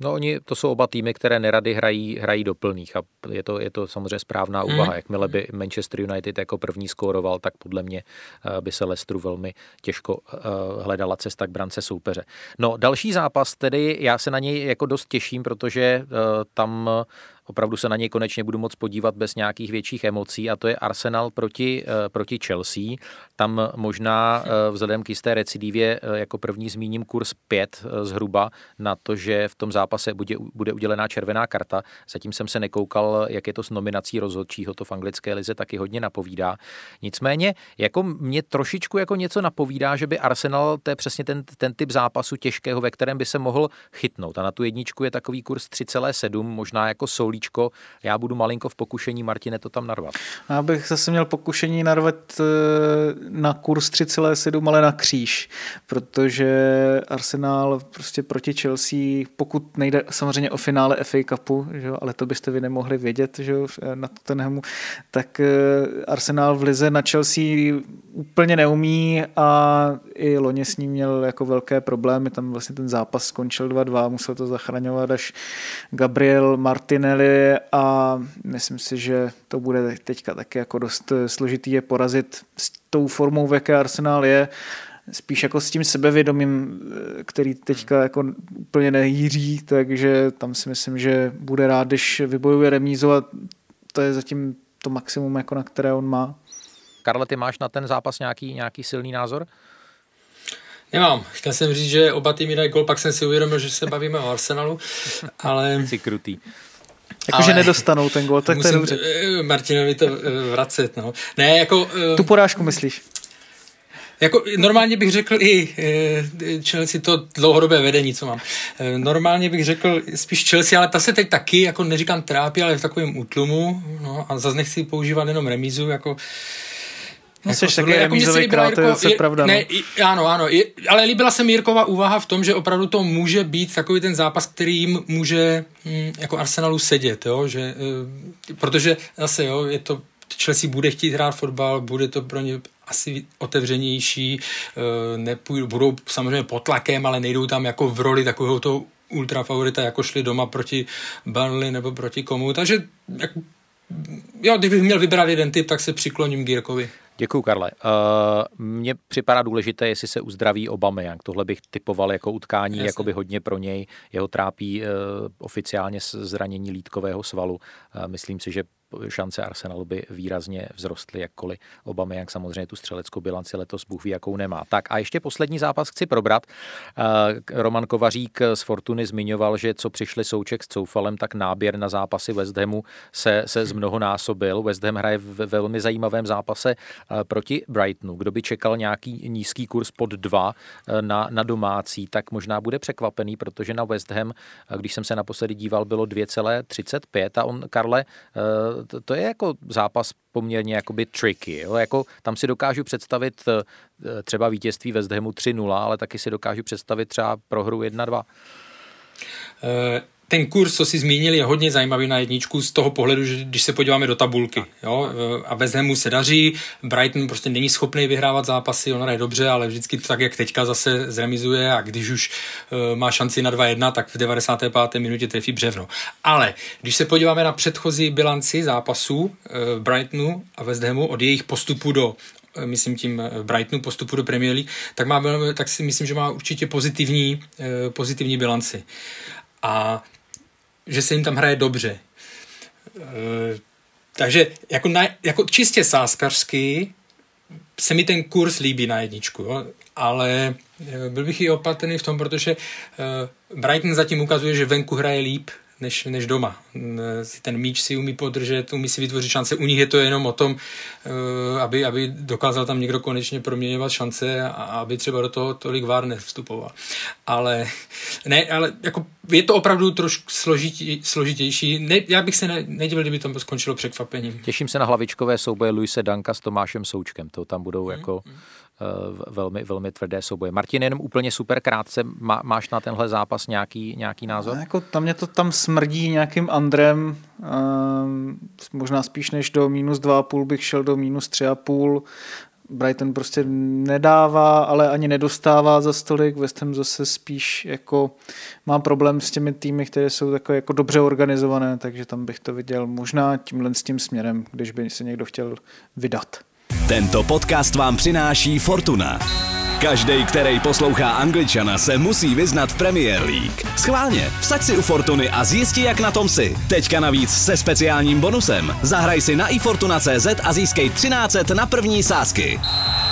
No oni, to jsou oba týmy, které nerady hrají, hrají do plných a je to, je to samozřejmě správná mhm. úvaha. Mm. Jakmile by Manchester United jako první skóroval, tak podle mě eh, by se Leicesteru velmi těžko eh, hledala cesta k brance soupeře. No další zápas, tedy já se na něj jako dost těším, protože eh, tam opravdu se na něj konečně budu moc podívat bez nějakých větších emocí a to je Arsenal proti, eh, proti Chelsea. Tam možná eh, vzhledem k jisté recidivě jako první zmíním kurz 5 zhruba na to, že v tom zápase bude, bude udělená červená karta. Zatím jsem se nekoukal, jak je to s nominací rozhodčího, to v anglické lize taky hodně napovídá. Nicméně, jako mě trošičku jako něco napovídá, že by Arsenal, to je přesně ten, ten typ zápasu těžkého, ve kterém by se mohl chytnout. A na tu jedničku je takový kurz 3,7, možná jako solíčko. Já budu malinko v pokušení, Martine, to tam narvat. Já bych zase měl pokušení narvat eh, na kurz 3,7, ale na kříž, protože Arsenal prostě proti Chelsea, pokud nejde samozřejmě o finále FA Cupu, že, ale to byste vy nemohli vědět že, na Tottenhamu, tak eh, Arsenal v lize na Chelsea úplně neumí a i loni s ním měl jako velké problémy, tam vlastně ten zápas skončil 2-2, musel to zachraňovat až Gabriel Martinelli a myslím si, že to bude teďka taky jako dost složitý je porazit s tou formou, v jaké Arsenal je, spíš jako s tím sebevědomím, který teďka jako úplně nejíří, takže tam si myslím, že bude rád, když vybojuje remízu a to je zatím to maximum, jako na které on má. Karle, ty máš na ten zápas nějaký, nějaký silný názor? Nemám. Chtěl jsem říct, že oba týmy dají gol, pak jsem si uvědomil, že se bavíme o Arsenalu, ale... [LAUGHS] Jsi krutý. Jakože nedostanou ten gol, tak musím, to je dobře. Eh, Martinovi to eh, vracet, no. Ne, jako... Eh, tu porážku myslíš? Jako normálně bych řekl i Chelsea to dlouhodobé vedení, co mám. Normálně bych řekl spíš Chelsea, ale ta se teď taky, jako neříkám trápí, ale v takovém útlumu, no a zase nechci používat jenom remízu, jako No, jako, taky jako remízový král, to je, je pravda. Ne, no. ano, ano, je, ale líbila se Mírkova úvaha v tom, že opravdu to může být takový ten zápas, který jim může hm, jako Arsenalu sedět, jo, že, e, protože zase, jo, je to Chelsea bude chtít hrát fotbal, bude to pro ně asi otevřenější, e, nepůjdu, budou samozřejmě pod tlakem, ale nejdou tam jako v roli takového toho ultra favorita, jako šli doma proti Burnley nebo proti komu, takže jak, jo, kdybych měl vybrat jeden typ, tak se přikloním Gírkovi. Děkuji, Karle. Uh, mně připadá důležité, jestli se uzdraví Jak Tohle bych typoval jako utkání, jako by hodně pro něj. Jeho trápí uh, oficiálně zranění lítkového svalu. Uh, myslím si, že šance Arsenalu by výrazně vzrostly, jakkoliv jak samozřejmě tu střeleckou bilanci letos Bůh ví, jakou nemá. Tak a ještě poslední zápas chci probrat. Roman Kovařík z Fortuny zmiňoval, že co přišli Souček s Coufalem, tak náběr na zápasy West Hamu se, se zmnohonásobil. West Ham hraje v velmi zajímavém zápase proti Brightonu. Kdo by čekal nějaký nízký kurz pod 2 na, na domácí, tak možná bude překvapený, protože na West Ham, když jsem se naposledy díval, bylo 2,35 a on, Karle, to, to je jako zápas poměrně jakoby tricky. Jo? Jako, tam si dokážu představit eh, třeba vítězství ve Hamu 3-0, ale taky si dokážu představit třeba prohru 1-2 ten kurz, co si zmínil, je hodně zajímavý na jedničku z toho pohledu, že když se podíváme do tabulky. Jo, a West Hamu se daří, Brighton prostě není schopný vyhrávat zápasy, on hraje dobře, ale vždycky tak, jak teďka zase zremizuje a když už uh, má šanci na 2-1, tak v 95. minutě trefí břevno. Ale když se podíváme na předchozí bilanci zápasů uh, Brightonu a West Hamu od jejich postupu do myslím tím Brightonu postupu do Premier League, tak, má, tak si myslím, že má určitě pozitivní, pozitivní bilanci. A že se jim tam hraje dobře. E, takže jako, na, jako čistě sáskařský se mi ten kurz líbí na jedničku, jo? ale e, byl bych i opatrný v tom, protože e, Brighton zatím ukazuje, že venku hraje líp, než, než doma. Ten míč si umí podržet, umí si vytvořit šance. U nich je to jenom o tom, eh, aby, aby dokázal tam někdo konečně proměňovat šance a aby třeba do toho tolik vár nevstupoval. Ale, ne, ale jako je to opravdu trošku složitě, složitější. Ne, já bych se ne, nedivil, kdyby to skončilo překvapením. Těším se na hlavičkové souboje Luise Danka s Tomášem Součkem. To tam budou hmm. jako hmm velmi, velmi tvrdé souboje. Martin, jenom úplně super krátce, má, máš na tenhle zápas nějaký, nějaký názor? No, jako tam mě to tam smrdí nějakým Andrem, um, možná spíš než do minus 2,5 bych šel do minus 3,5. Brighton prostě nedává, ale ani nedostává za stolik. West Ham zase spíš jako má problém s těmi týmy, které jsou takové jako dobře organizované, takže tam bych to viděl možná tímhle s tím směrem, když by se někdo chtěl vydat. Tento podcast vám přináší Fortuna. Každý, který poslouchá Angličana, se musí vyznat v Premier League. Schválně, vsaď si u Fortuny a zjisti, jak na tom si. Teďka navíc se speciálním bonusem. Zahraj si na ifortuna.cz a získej 13 na první sázky.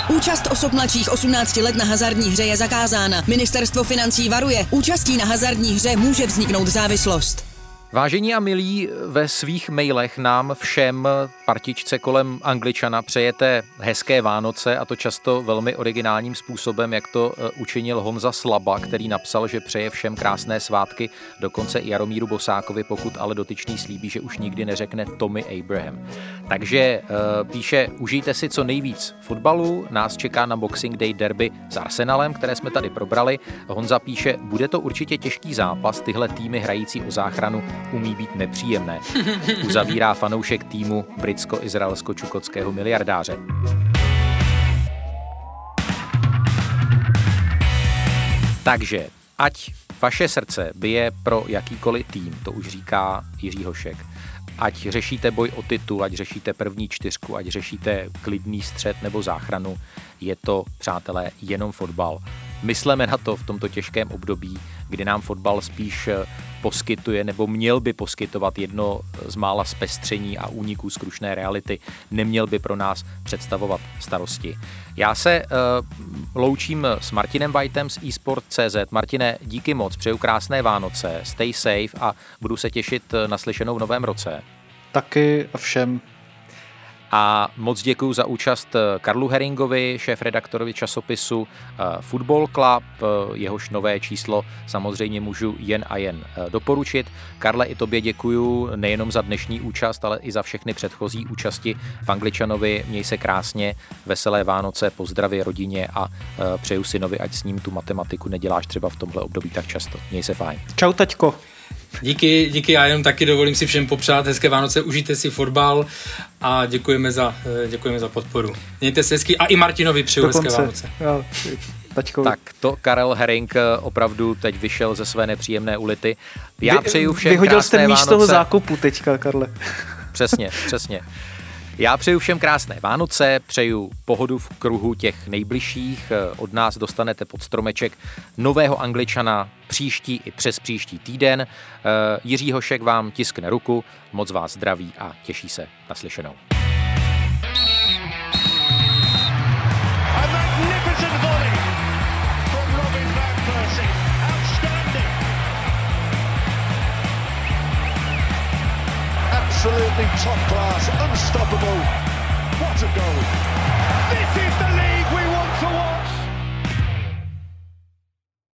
Účast osob mladších 18 let na hazardní hře je zakázána. Ministerstvo financí varuje. Účastí na hazardní hře může vzniknout závislost. Vážení a milí, ve svých mailech nám všem partičce kolem Angličana přejete hezké Vánoce a to často velmi originálním způsobem, jak to e, učinil Honza Slaba, který napsal, že přeje všem krásné svátky, dokonce i Jaromíru Bosákovi, pokud ale dotyčný slíbí, že už nikdy neřekne Tommy Abraham. Takže e, píše, užijte si co nejvíc fotbalu, nás čeká na Boxing Day derby s Arsenalem, které jsme tady probrali. Honza píše, bude to určitě těžký zápas, tyhle týmy hrající o záchranu umí být nepříjemné. Uzavírá fanoušek týmu britsko-izraelsko-čukotského miliardáře. Takže, ať vaše srdce bije pro jakýkoliv tým, to už říká Jiří Hošek. Ať řešíte boj o titul, ať řešíte první čtyřku, ať řešíte klidný střed nebo záchranu, je to, přátelé, jenom fotbal. Myslíme na to v tomto těžkém období, kdy nám fotbal spíš eh, poskytuje nebo měl by poskytovat jedno z mála zpestření a úniků z krušné reality. Neměl by pro nás představovat starosti. Já se uh, loučím s Martinem Whiteem z eSport.cz. Martine, díky moc, přeju krásné Vánoce, stay safe a budu se těšit eh, na slyšenou v novém roce. Taky a všem a moc děkuji za účast eh, Karlu Heringovi, šéf-redaktorovi časopisu eh, Football Club, eh, jehož nové číslo samozřejmě můžu jen a jen doporučit. Karle, i tobě děkuji nejenom za dnešní účast, ale i za všechny předchozí účasti v Angličanovi. Měj se krásně, veselé Vánoce, pozdravy rodině a přeju synovi, ať s ním tu matematiku neděláš třeba v tomhle období tak často. Měj se fajn. Čau, taťko. Díky, díky, já jenom taky dovolím si všem popřát hezké Vánoce, užijte si fotbal a děkujeme za, eh, děkujeme za podporu. Mějte se hezky a i Martinovi přeju hezké Vánoce. Jo, Tak to Karel Herring eh, opravdu teď vyšel ze své nepříjemné ulity. Já přeju všem Vyhodil jste míč toho zákupu teďka, Karle. Přesně, přesně. Já přeju všem krásné Vánoce, přeju pohodu v kruhu těch nejbližších. Od nás dostanete pod stromeček nového angličana příští i přes příští týden. Eh, Jiří Hošek vám tiskne ruku, moc vás zdraví a těší se na absolutely top class, unstoppable. What a goal!